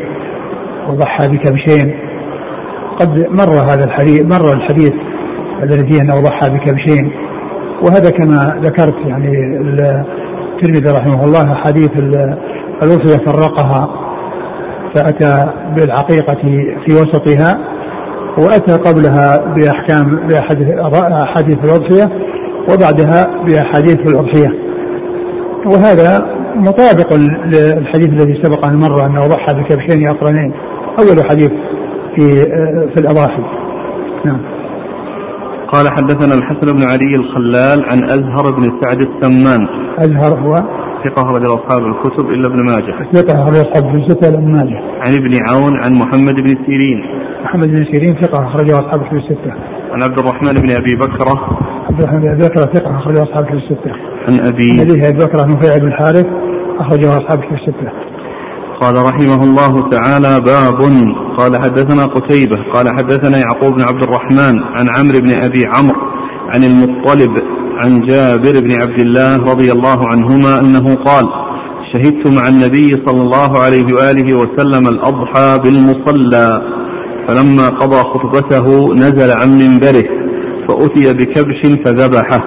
S2: وضحى بكبشين. قد مر هذا الحديث مر الحديث الذي فيه أنه ضحى بكبشين. وهذا كما ذكرت يعني الترمذي رحمه الله حديث الوصية فرقها فأتى بالعقيقة في وسطها وأتى قبلها بأحكام بأحاديث الأضحية وبعدها بأحاديث الأضحية. وهذا مطابق للحديث الذي سبق أن مر أنه ضحى بكبشين أقرنين أول حديث في في الأضاحي. نعم.
S1: قال حدثنا الحسن بن علي الخلال عن أزهر بن سعد السمان.
S2: أزهر هو؟
S1: ثقة أخرج أصحاب الكتب إلا ابن ماجه.
S2: ثقة أخرج أصحاب الكتب إلا ابن ماجه.
S1: عن ابن عون عن محمد بن سيرين.
S2: محمد بن سيرين ثقة أخرج أصحاب الكتب الستة
S1: عن عبد الرحمن بن أبي بكرة
S2: عبد الرحمن بن أبي بكرة ثقة أخرج أصحاب الكتب الستة.
S1: عن أبي عن
S2: أبي بكرة نفيع بن الحارث أخرجه أصحاب الكتب الستة.
S1: قال رحمه الله تعالى باب. قال حدثنا قتيبة. قال حدثنا يعقوب بن عبد الرحمن عن عمرو بن أبي عمرو عن المطلب عن جابر بن عبد الله رضي الله عنهما أنه قال شهدت مع النبي صلى الله عليه وآله وسلم الأضحى بالمصلى. فلما قضى خطبته نزل عن منبره فأتي بكبش فذبحه.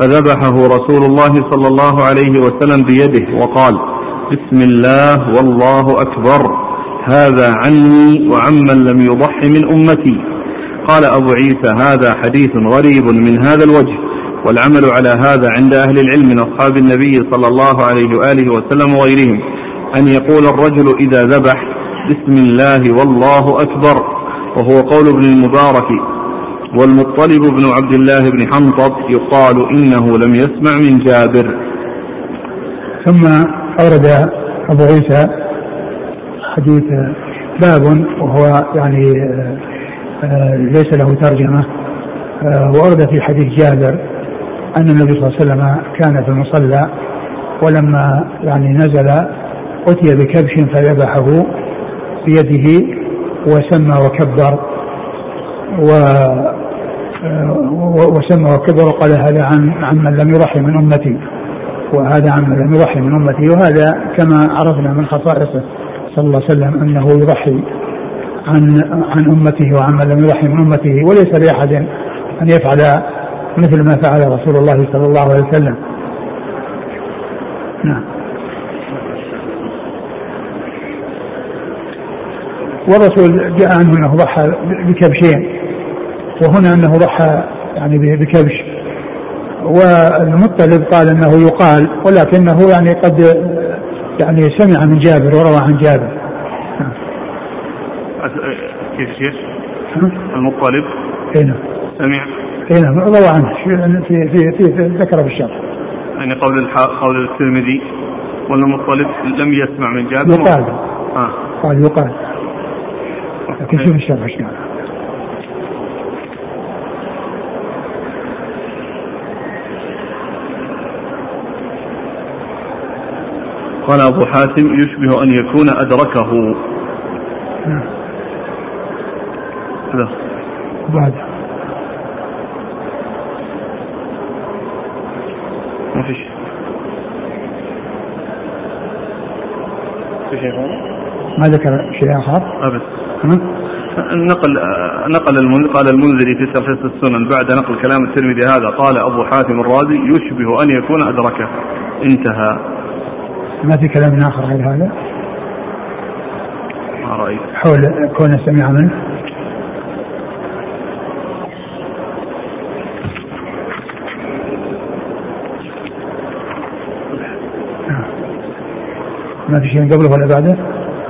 S1: فذبحه رسول الله صلى الله عليه وسلم بيده وقال بسم الله والله أكبر هذا عني وعمن لم يضح من أمتي. قال أبو عيسى هذا حديث غريب من هذا الوجه والعمل على هذا عند أهل العلم من أصحاب النبي صلى الله عليه وآله وسلم وغيرهم. أن يقول الرجل إذا ذبح بسم الله والله أكبر وهو قول ابن المبارك والمطلب بن عبد الله بن حنطب يقال إنه لم يسمع من جابر.
S2: ثم أورد أبو عيسى حديث باب وهو يعني آه، ليس له ترجمة آه، وأورد في حديث جابر أن النبي صلى الله عليه وسلم كان في المصلى ولما يعني نزل أتي بكبش فذبحه بيده وسمى وكبر و وسمى وكبر وقال هذا عن عن من لم يضحي من أمتي وهذا عن من لم يضحي من أمتي وهذا كما عرفنا من خصائصه صلى الله عليه وسلم أنه يضحي عن عن أمته وعن من لم يضحي من أمته وليس لأحد أن يفعل مثل ما فعل رسول الله صلى الله عليه وسلم. نعم. والرسول جاء عنه أنه ضحى بكبشين وهنا أنه ضحى يعني بكبش. والمطلب قال أنه يقال ولكنه يعني قد يعني سمع من جابر وروى عن جابر.
S1: كيف شيخ؟ المطلب.
S2: أي نعم.
S1: سمع.
S2: أي نعم. روى عنه. في في في, ذكر في الشرح.
S1: يعني قول قول الترمذي ولا المطلب لم يسمع من جابر.
S2: يقال. آه. قال يقال. لكن شوف الشرح إيش قال
S1: قال أبو حاتم يشبه أن يكون أدركه.
S2: لا بعد.
S1: ما فيش. في شيء
S2: ما ذكر شيء آخر؟
S1: أبد. نقل نقل المنذر قال المنذري في تلخيص السنن بعد نقل كلام الترمذي هذا قال أبو حاتم الرازي يشبه أن يكون أدركه. انتهى.
S2: ما في كلام آخر غير هذا؟
S1: ما رأيت.
S2: حول كونه سمع منه. ما في شيء قبله ولا بعده؟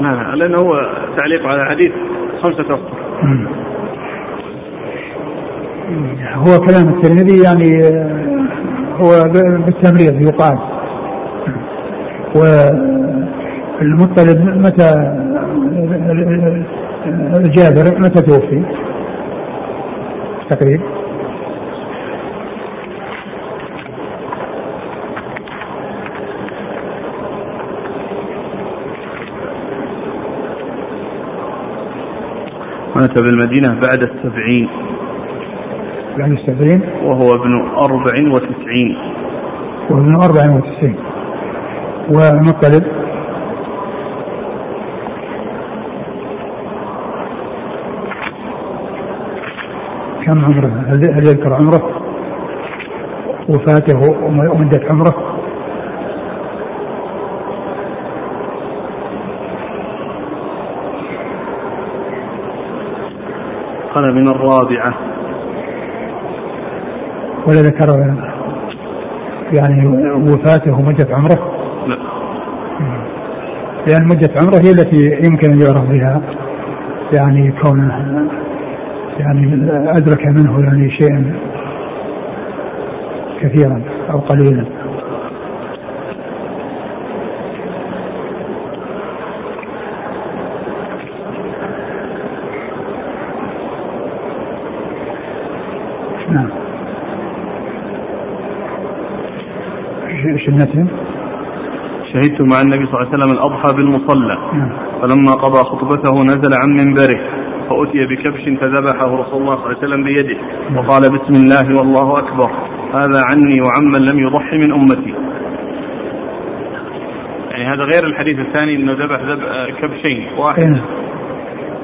S1: لا لا لأنه هو تعليق على حديث خمسة أسطر
S2: هو كلام الترمذي يعني آه، هو بالتمريض يقال. والمطلب متى جابر متى توفي؟ تقريبا.
S1: مات بالمدينة بعد السبعين
S2: بعد السبعين
S1: وهو ابن أربع وتسعين
S2: وهو ابن أربع وتسعين والمطلب كم عمره؟ هل يذكر عمره؟ وفاته ومدة عمره؟
S1: قال من الرابعة.
S2: ولا ذكر يعني وفاته ومدة عمره؟ لا. لأن مدة عمره هي التي يمكن أن يعرف بها يعني كونه يعني أدرك منه يعني شيئا كثيرا أو قليلا نعم النتن؟
S1: شهدت مع النبي صلى الله عليه وسلم الأضحى بالمصلى نعم. فلما قضى خطبته نزل عن منبره فأتي بكبش فذبحه رسول الله صلى الله عليه وسلم بيده نعم. وقال بسم الله والله أكبر هذا عني وعمن لم يضحي من أمتي يعني هذا غير الحديث الثاني إنه ذبح كبشين واحد نعم.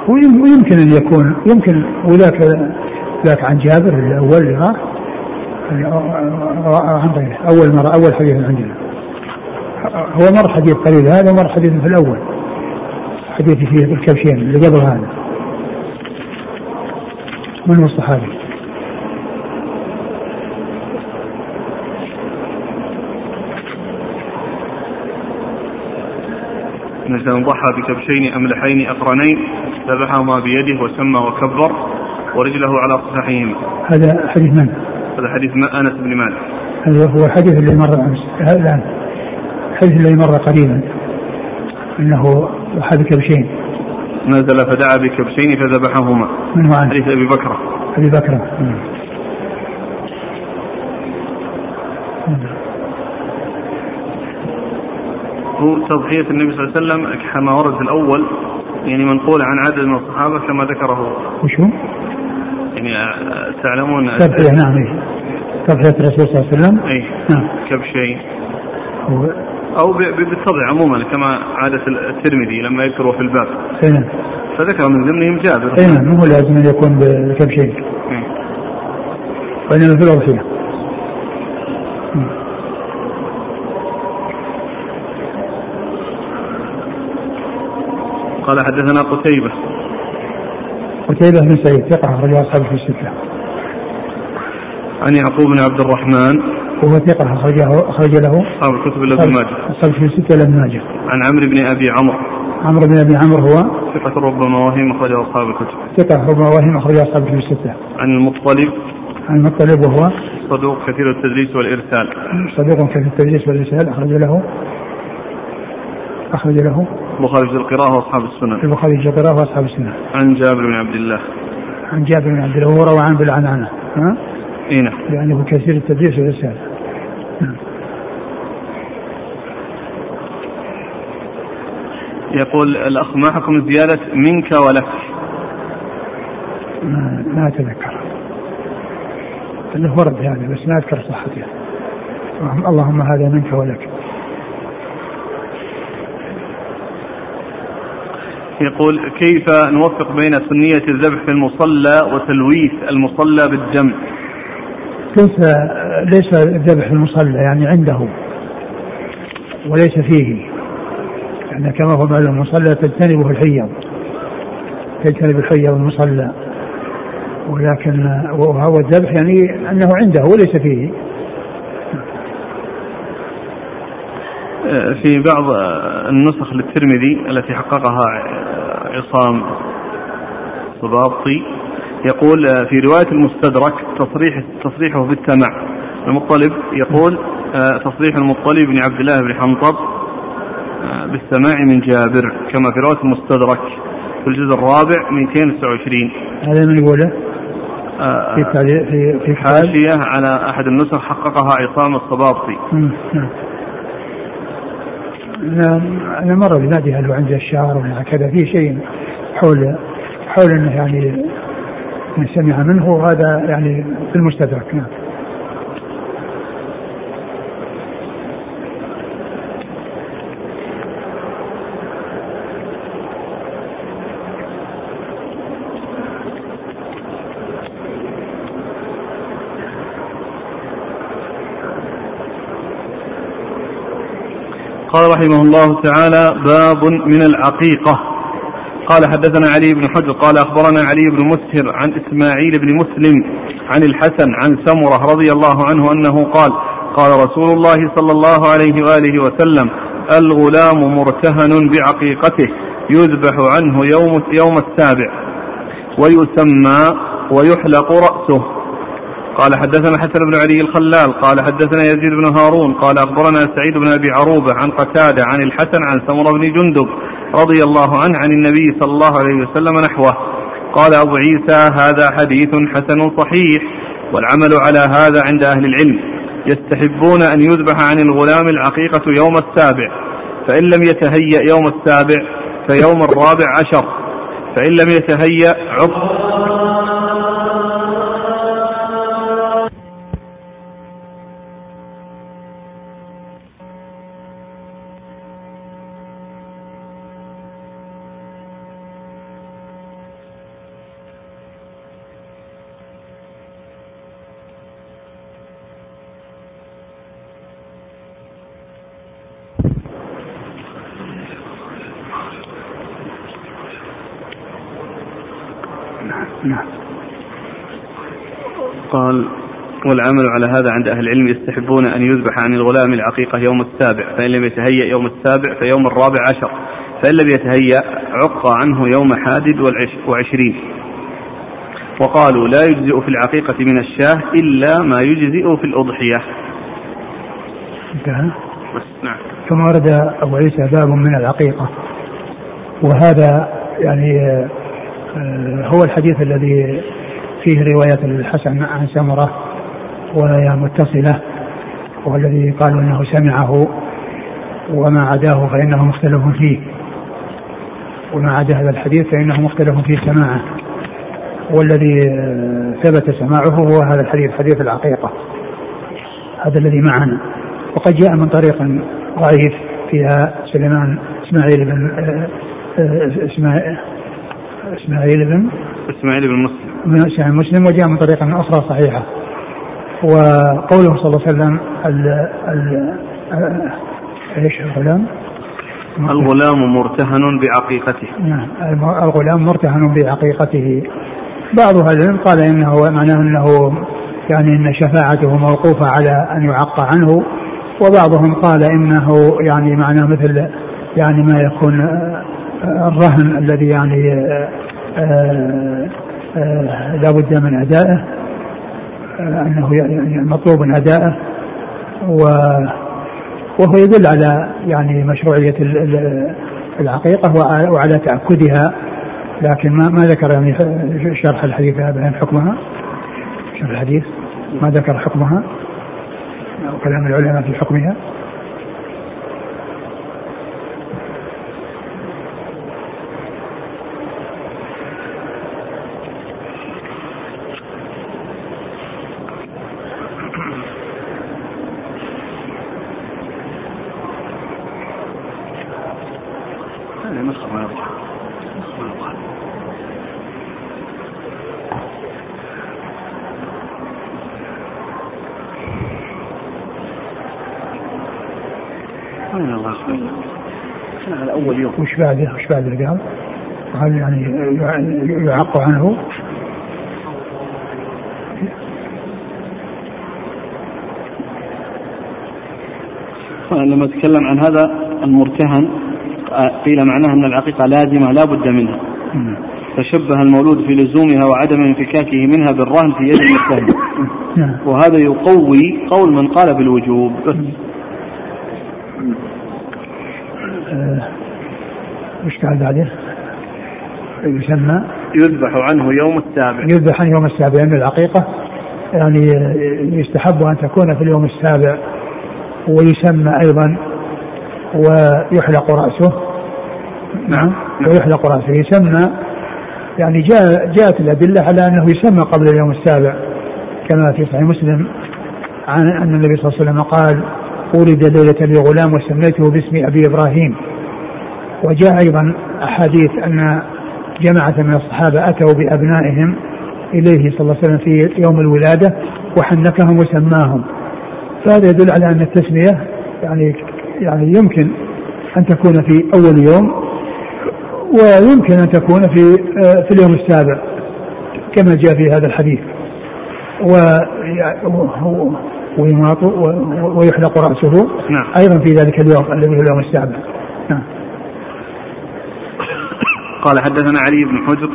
S2: ويمكن أن يكون يمكن وذاك ذاك عن جابر الأول ها عن غيره. أول مره أول حديث عندنا. هو مر حديث قليل. هذا ومر حديث في الأول. حديث فيه الكبشين اللي قبل هذا. من هو الصحابي؟
S1: أن الإنسان ضحى بكبشين أملحين أقرنين ذبحهما بيده وسمى وكبر ورجله على صفحيهما
S2: هذا حديث من؟
S1: هذا حديث أنس بن مالك.
S2: هذا هو الحديث اللي مر أمس الآن الحديث الذي مر قريبا. أنه ضحى بكبشين
S1: نزل فدعا بكبشين فذبحهما.
S2: من هو عنه؟
S1: حديث أبي بكر.
S2: أبي بكر.
S1: هو تضحية النبي صلى الله عليه وسلم كما ورد في الأول يعني منقول عن عدد من الصحابة كما ذكره.
S2: وشو؟
S1: يعني آه، تعلمون
S2: تضحية نعم إيه. تضحية الرسول صلى الله عليه وسلم؟
S1: أي
S2: نعم.
S1: كبشين
S2: هو
S1: أو ب- ب- بالتضع عموما كما عادة الترمذي لما يذكره في الباب.
S2: اي نعم
S1: فذكر من ضمنهم جابر.
S2: اي نعم مو لازم أن يكون بكبشين
S1: إيه.
S2: وانما في الاضحيه
S1: قال حدثنا قتيبة.
S2: قتيبة بن سعيد ثقة أخرجها أصحابه في الستة
S1: عن يعقوب بن عبد الرحمن.
S2: وهو ثقة أخرجه أخرج له.
S1: أصحاب الكتب إلا ابن ماجه
S2: أصحابه في الستة إلى ابن ماجه
S1: عن عمرو بن أبي عمرو.
S2: عمرو بن أبي عمرو هو
S1: ثقة ربما وهم أخرجه أصحاب الكتب.
S2: ثقة ربما وهم أخرجها أصحابه في الستة.
S1: عن المطلب.
S2: عن المطلب وهو
S1: صدوق كثير التدريس والإرسال.
S2: صديق في التدريس والرسالة أخرج له. أخرج له.
S1: البخاري في القراءة وأصحاب السنن.
S2: البخاري الجبراء وأصحاب السنة
S1: عن جابر بن عبد الله.
S2: عن جابر بن عبد الله وروى عن بالعنعنة ها؟
S1: إيه نعم.
S2: لأنه كثير التدريس والرسالة نعم.
S1: يقول الأخ ما حكم زيادة منك ولك؟
S2: ما, ما أتذكر. إنه ورد هذا بس ما أذكر صحته اللهم- اللهم هذا منك ولك.
S1: يقول كيف نوفق بين سنية الذبح في المصلى وتلويث المصلى بالدم
S2: ليس ليس الذبح في المصلى يعني عنده وليس فيه. يعني كما هو معلوم المصلى تجتنبه الحيض تجتنب الحيض المصلى. ولكن وهو الذبح يعني أنه عنده وليس فيه.
S1: في بعض النسخ للترمذي التي حققها عصام صباطي يقول في رواية المستدرك تصريح تصريحه بالسمع المطلب يقول تصريح المطلب بن عبد الله بن حنطب بالسماع من جابر كما في رواية المستدرك في الجزء الرابع 229
S2: هذا من يقوله؟ في في في
S1: حاشية على أحد النسخ حققها عصام الصباطي
S2: مم، نعم. أنا مرة بنادي هل هو عندي الشعر ولا كذا في شيء حول حول أنه يعني من سمع منه هذا يعني في المستدرك. نعم.
S1: قال رحمه الله تعالى باب من العقيقة. قال حدثنا علي بن حجر قال أخبرنا علي بن مسهر عن إسماعيل بن مسلم عن الحسن عن سمرة رضي الله عنه أنه قال قال رسول الله صلى الله عليه وآله وسلم الغلام مرتهن بعقيقته يذبح عنه يوم يوم السابع ويسمى ويحلق رأسه. قال حدثنا حسن بن علي الخلال قال حدثنا يزيد بن هارون قال أخبرنا سعيد بن أبي عروبة عن قتادة عن الحسن عن سمرة بن جندب رضي الله عنه عن النبي صلى الله عليه وسلم نحوه. قال أبو عيسى هذا حديث حسن صحيح والعمل على هذا عند أهل العلم. يستحبون أن يذبح عن الغلام العقيقة يوم السابع. فإن لم يتهيأ يوم السابع فيوم الرابع عشر. فإن لم يتهيأ عقب
S2: نعم
S1: قال والعمل على هذا عند أهل العلم يستحبون أن يذبح عن الغلام العقيقة يوم السابع فإن لم يتهيأ يوم السابع فيوم الرابع عشر فإن لم يتهيأ عق عنه يوم حادد وعشرين. وقالوا لا يجزئ في العقيقة من الشاه إلا ما يجزئ في الأضحية.
S2: انتهى. نعم. ثم ورد أبو عيسى باب من العقيقة. وهذا يعني آه، هو الحديث الذي فيه رواية الحسن عن سمرة. وهي متصلة. والذي قالوا إنه سمعه وما عداه فإنه مختلف فيه. وما عدا هذا الحديث فإنه مختلف في سماعه. والذي ثبت سماعه هو هذا الحديث حديث العقيقة. هذا الذي معنا. وقد جاء من طريق ضعيف فيها سليمان إسماعيل بن إسماعيل إسماعيل بن
S1: إسماعيل بن مسلم.
S2: مسلم وجاء من طريق أخرى صحيحة. وقوله صلى الله عليه وسلم ال ال إيش الغلام؟
S1: الغلام مرتهن بعقيقته.
S2: نعم الغلام مرتهن بعقيقته. بعض أهل العلم قال إنه معناه إنه يعني إن شفاعته موقوفة على أن يعق عنه وبعضهم قال إنه يعني معناه مثل يعني ما يكون الرهن الذي يعني آه، آه، لا بد من أدائه. أنه يعني مطلوب أداءه و وهو يدل على يعني مشروعية العقيقة وعلى تأكدها. لكن ما ما ذكر يعني شرح الحديث بيان حكمها؟ شرح الحديث؟ ما ذكر حكمها؟ أو كلام العلماء في حكمها؟ بعد اللي قال؟ قال يعني يعق عنه.
S1: لما تكلم عن هذا المرتهن قيل معناه أن العقيقة لازمة لا بد منها. فشبه المولود في لزومها وعدم انفكاكه منها بالرهن في يد المرتهن. نعم. وهذا يقوي قول من قال بالوجوب. بس
S2: وش قال بعده؟ يسمى
S1: يذبح عنه يوم السابع.
S2: يذبح عنه يوم السابع لأن العقيقة. يعني يستحب أن تكون في اليوم السابع. ويسمى أيضا ويحلق رأسه. نعم, نعم. ويحلق رأسه. يسمى يعني جاء جاءت الأدلة على أنه يسمى قبل اليوم السابع. كما في صحيح مسلم عن أن النبي صلى الله عليه وسلم قال ولد ليلة لي غلام وسميته باسم أبي إبراهيم. وجاء أيضا أحاديث أن جماعة من الصحابة أتوا بأبنائهم إليه صلى الله عليه وسلم في يوم الولادة وحنكهم وسماهم فهذا يدل على أن التسمية يعني يعني يمكن أن تكون في أول يوم ويمكن أن تكون في في اليوم السابع كما جاء في هذا الحديث و ويحلق رأسه نعم. أيضا في ذلك اليوم الذي هو اليوم السابع نعم.
S1: قال حدثنا علي بن حجر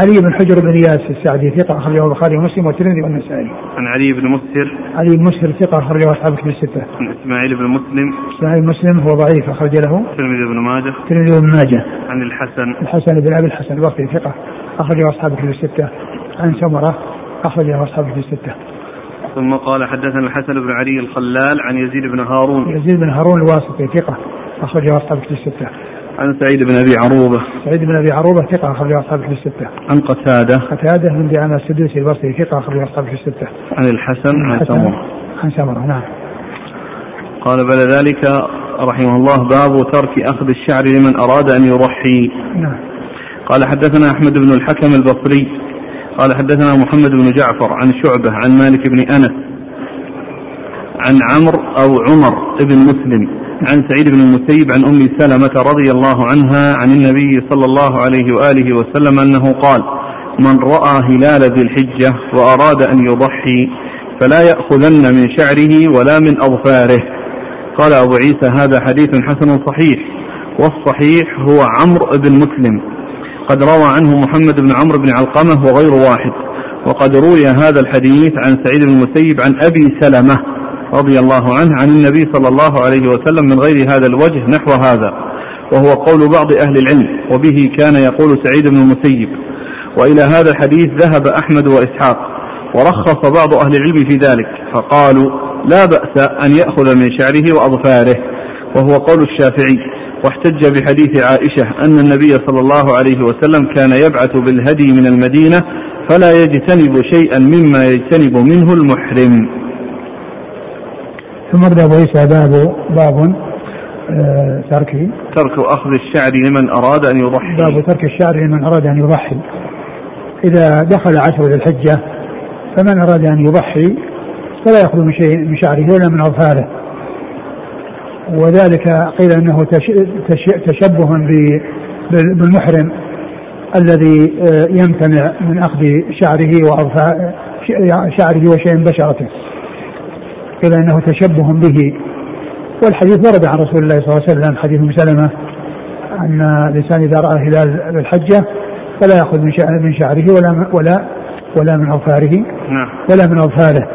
S2: علي بن حجر بن اياس السعدي ثقة أخرجه البخاري ومسلم والترمذي والنسائي.
S1: عن علي بن مسهر
S2: علي بن مسهر ثقة أخرجه أصحاب كتب الستة.
S1: عن إسماعيل بن مسلم
S2: إسماعيل بن مسلم هو ضعيف أخرج له.
S1: الترمذي بن ماجه.
S2: الترمذي بن ماجه.
S1: عن الحسن.
S2: الحسن بن أبي الحسن البصري ثقة أخرجه أصحاب كتب الستة. عن سمرة أخرجه أصحاب كتب الستة.
S1: ثم قال حدثنا الحسن بن علي الخلال عن يزيد بن هارون.
S2: يزيد بن هارون الواسطي ثقة أخرجه أصحاب كتب الستة.
S1: عن سعيد بن أبي عروبة.
S2: سعيد بن أبي عروبة ثقة أخرج أصحاب في الستة.
S1: عن قتادة.
S2: قتادة بن دعامه السدوسي البصري ثقة أخرج أصحاب في الستة.
S1: عن الحسن عن سمرة.
S2: عن سمرة نعم.
S1: قال بعد ذلك رحمه الله باب ترك أخذ الشعر لمن أراد أن يضحي
S2: نعم.
S1: قال حدثنا أحمد بن الحكم البصري. قال حدثنا محمد بن جعفر عن شعبة عن مالك بن أنس عن عمرو أو عمر بن مسلم. عن سعيد بن المسيب عن أم سلمة رضي الله عنها عن النبي صلى الله عليه وآله وسلم أنه قال: من رأى هلال ذي الحجة وأراد أن يضحي فلا يأخذن من شعره ولا من أظفاره. قال أبو عيسى هذا حديث حسن صحيح والصحيح هو عمرو بن مسلم. قد روى عنه محمد بن عمرو بن علقمة وغير واحد. وقد روي هذا الحديث عن سعيد بن المسيب عن أبي سلمة رضي الله عنه عن النبي صلى الله عليه وسلم من غير هذا الوجه نحو هذا وهو قول بعض أهل العلم وبه كان يقول سعيد بن المسيب. وإلى هذا الحديث ذهب أحمد وإسحاق ورخص بعض أهل العلم في ذلك فقالوا لا بأس أن يأخذ من شعره وأظفاره وهو قول الشافعي. واحتج بحديث عائشة أن النبي صلى الله عليه وسلم كان يبعث بالهدي من المدينة فلا يجتنب شيئا مما يجتنب منه المحرم.
S2: ثم ابدا ابو عيسى باب باب آه، ترك
S1: ترك أخذ الشعر لمن أراد أن يضحي
S2: باب ترك الشعر لمن أراد أن يضحي إذا دخل عشر ذي الحجة فمن أراد أن يضحي فلا يأخذ من شيء من شعره ولا من أظفاره. وذلك قيل أنه تشبه بالمحرم الذي آه، يمتنع من أخذ شعره واظفار شعره وشيء بشرته. قيل إنه تشبه به. والحديث ورد عن رسول الله صلى الله عليه وسلم حديث أم سلمة أن الإنسان إذا رأى هلال الحجة فلا يأخذ من من شعره ولا ولا ولا من أظفاره. نعم. ولا من اظفاره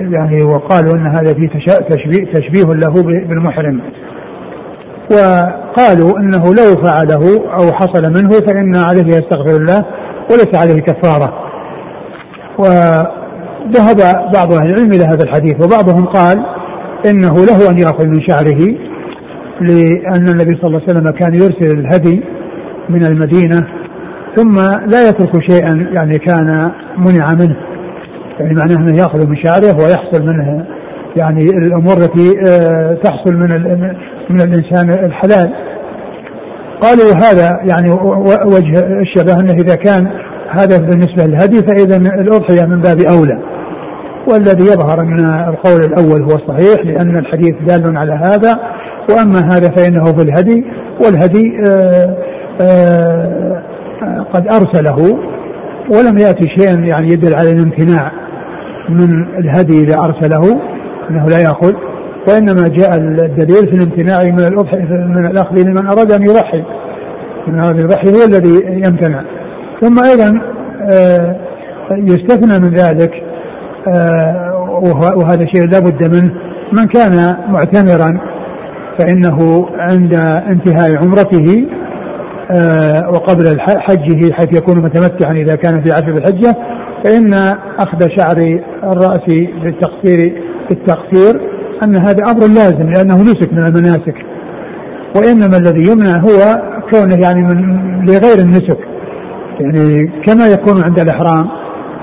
S2: يعني وقالوا إن هذا فيه تشبيه, تشبيه له بالمحرم. وقالوا إنه لو فعله أو حصل منه فإن عليه يستغفر الله وليس عليه كفارة. وذهب بعض أهل العلم إلى هذا الحديث وبعضهم قال إنه له أن يأخذ من شعره لأن النبي صلى الله عليه وسلم كان يرسل الهدي من المدينة ثم لا يترك شيئا يعني كان منع منه. يعني معناه أنه يأخذ من شعره ويحصل منه يعني الأمور التي آه، تحصل من من الإنسان الحلال. قالوا هذا يعني وجه الشبه أنه إذا كان هذا بالنسبة للهدي فإذا الأضحية من باب أولى. والذي يظهر ان القول الأول هو الصحيح لأن الحديث دال على هذا. وأما هذا فإنه في الهدي والهدي آآ آه، آآ آه، قد أرسله ولم يأتي شيء يعني يدل على الامتناع من الهدي إذا أرسله إنه لا يأخذ. وإنما جاء الدليل في الامتناع من الأضحية من الأخذ لمن أراد أن يضحي. من أراد أن يضحي هو الذي يمتنع. ثم أيضا آه، يستثنى من ذلك آه، وهذا شيء لا بد منه. من كان معتمرا فإنه عند انتهاء عمرته آه، وقبل حجه حيث يكون متمتعا إذا كان في عشر الحجة فإن أخذ شعر الرأس بالتقصير بالتقصير أن هذا أمر لازم لأنه نسك من المناسك. وإنما الذي يمنع هو كونه يعني من لغير النسك. يعني كما يكون عند الإحرام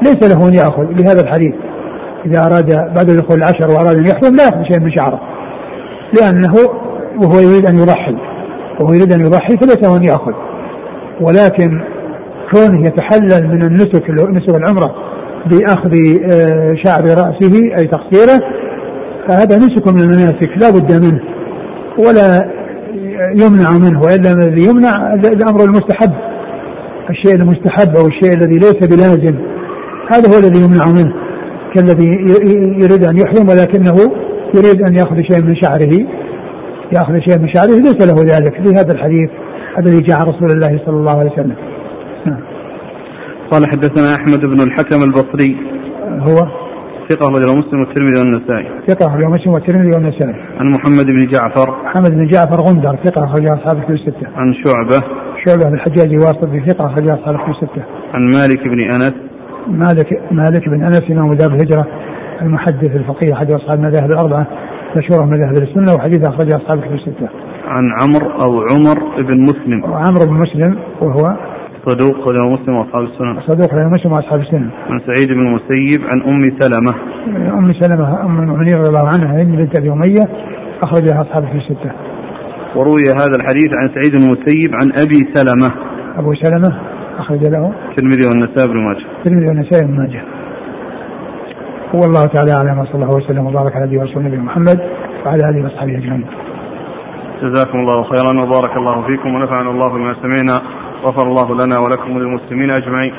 S2: ليس له أن يأخذ لهذا الحديث. إذا أراد بعد دخول العشر وأراد أن يحرم لا يأخذ شيء من شعره. لأنه وهو يريد أن يضحي. وهو يريد أن يضحي فليس له أن يأخذ. ولكن كونه يتحلل من النسك نسك العمرة بأخذ آه، شعر رأسه أي تقصيره فهذا نسك من المناسك لا بد منه. ولا يمنع منه وإلا الذي يمنع الأمر المستحب. الشيء المستحب أو الشيء الذي ليس بلازم هذا هو الذي يمنع منه كالذي يريد أن يحرم ولكنه يريد أن يأخذ شيء من شعره يأخذ شيء من شعره ليس له ذلك في هذا الحديث الذي جاء رسول الله صلى الله عليه وسلم نعم.
S1: قال حدثنا أحمد بن الحكم البصري
S2: هو
S1: ثقة أخرجه مسلم والترمذي والنسائي.
S2: ثقة أخرجه مسلم والترمذي والنسائي.
S1: عن محمد بن جعفر.
S2: محمد بن جعفر غندر ثقة أخرجه أصحاب الكتب الستة.
S1: عن شعبة.
S2: شعبة بن الحجاج واسط ثقة أخرجه أصحاب الكتب الستة.
S1: عن مالك بن أنس.
S2: مالك مالك بن أنس إمام دار الهجرة المحدث الفقيه أحد أصحاب المذاهب الأربعة مشهور من مذاهب السنة وحديث أخرجه أصحاب الكتب الستة.
S1: عن عمرو أو عمر بن مسلم.
S2: عمرو بن مسلم وهو
S1: صدوق له مسلم وأصحاب السنن
S2: صدوق له مسلم وأصحاب السنن
S1: عن سعيد بن المسيب عن أم سلمة
S2: أم سلمة أم المؤمنين رضي الله عنها هند بنت أبي أمية اخرج لها أصحاب في الستة
S1: وروي هذا الحديث عن سعيد المسيب عن أبي سلمة.
S2: أبو سلمة أخرج له.
S1: الترمذي والنسائي بن ماجه.
S2: الترمذي والنسائي بن ماجه. والله تعالى أعلم وصلى الله وسلم وبارك على نبينا ورسوله نبينا محمد وعلى آله وصحبه أجمعين.
S1: جزاكم الله خيرا وبارك الله فيكم ونفعنا الله بما سمعنا. غفر الله لنا ولكم وللمسلمين أجمعين.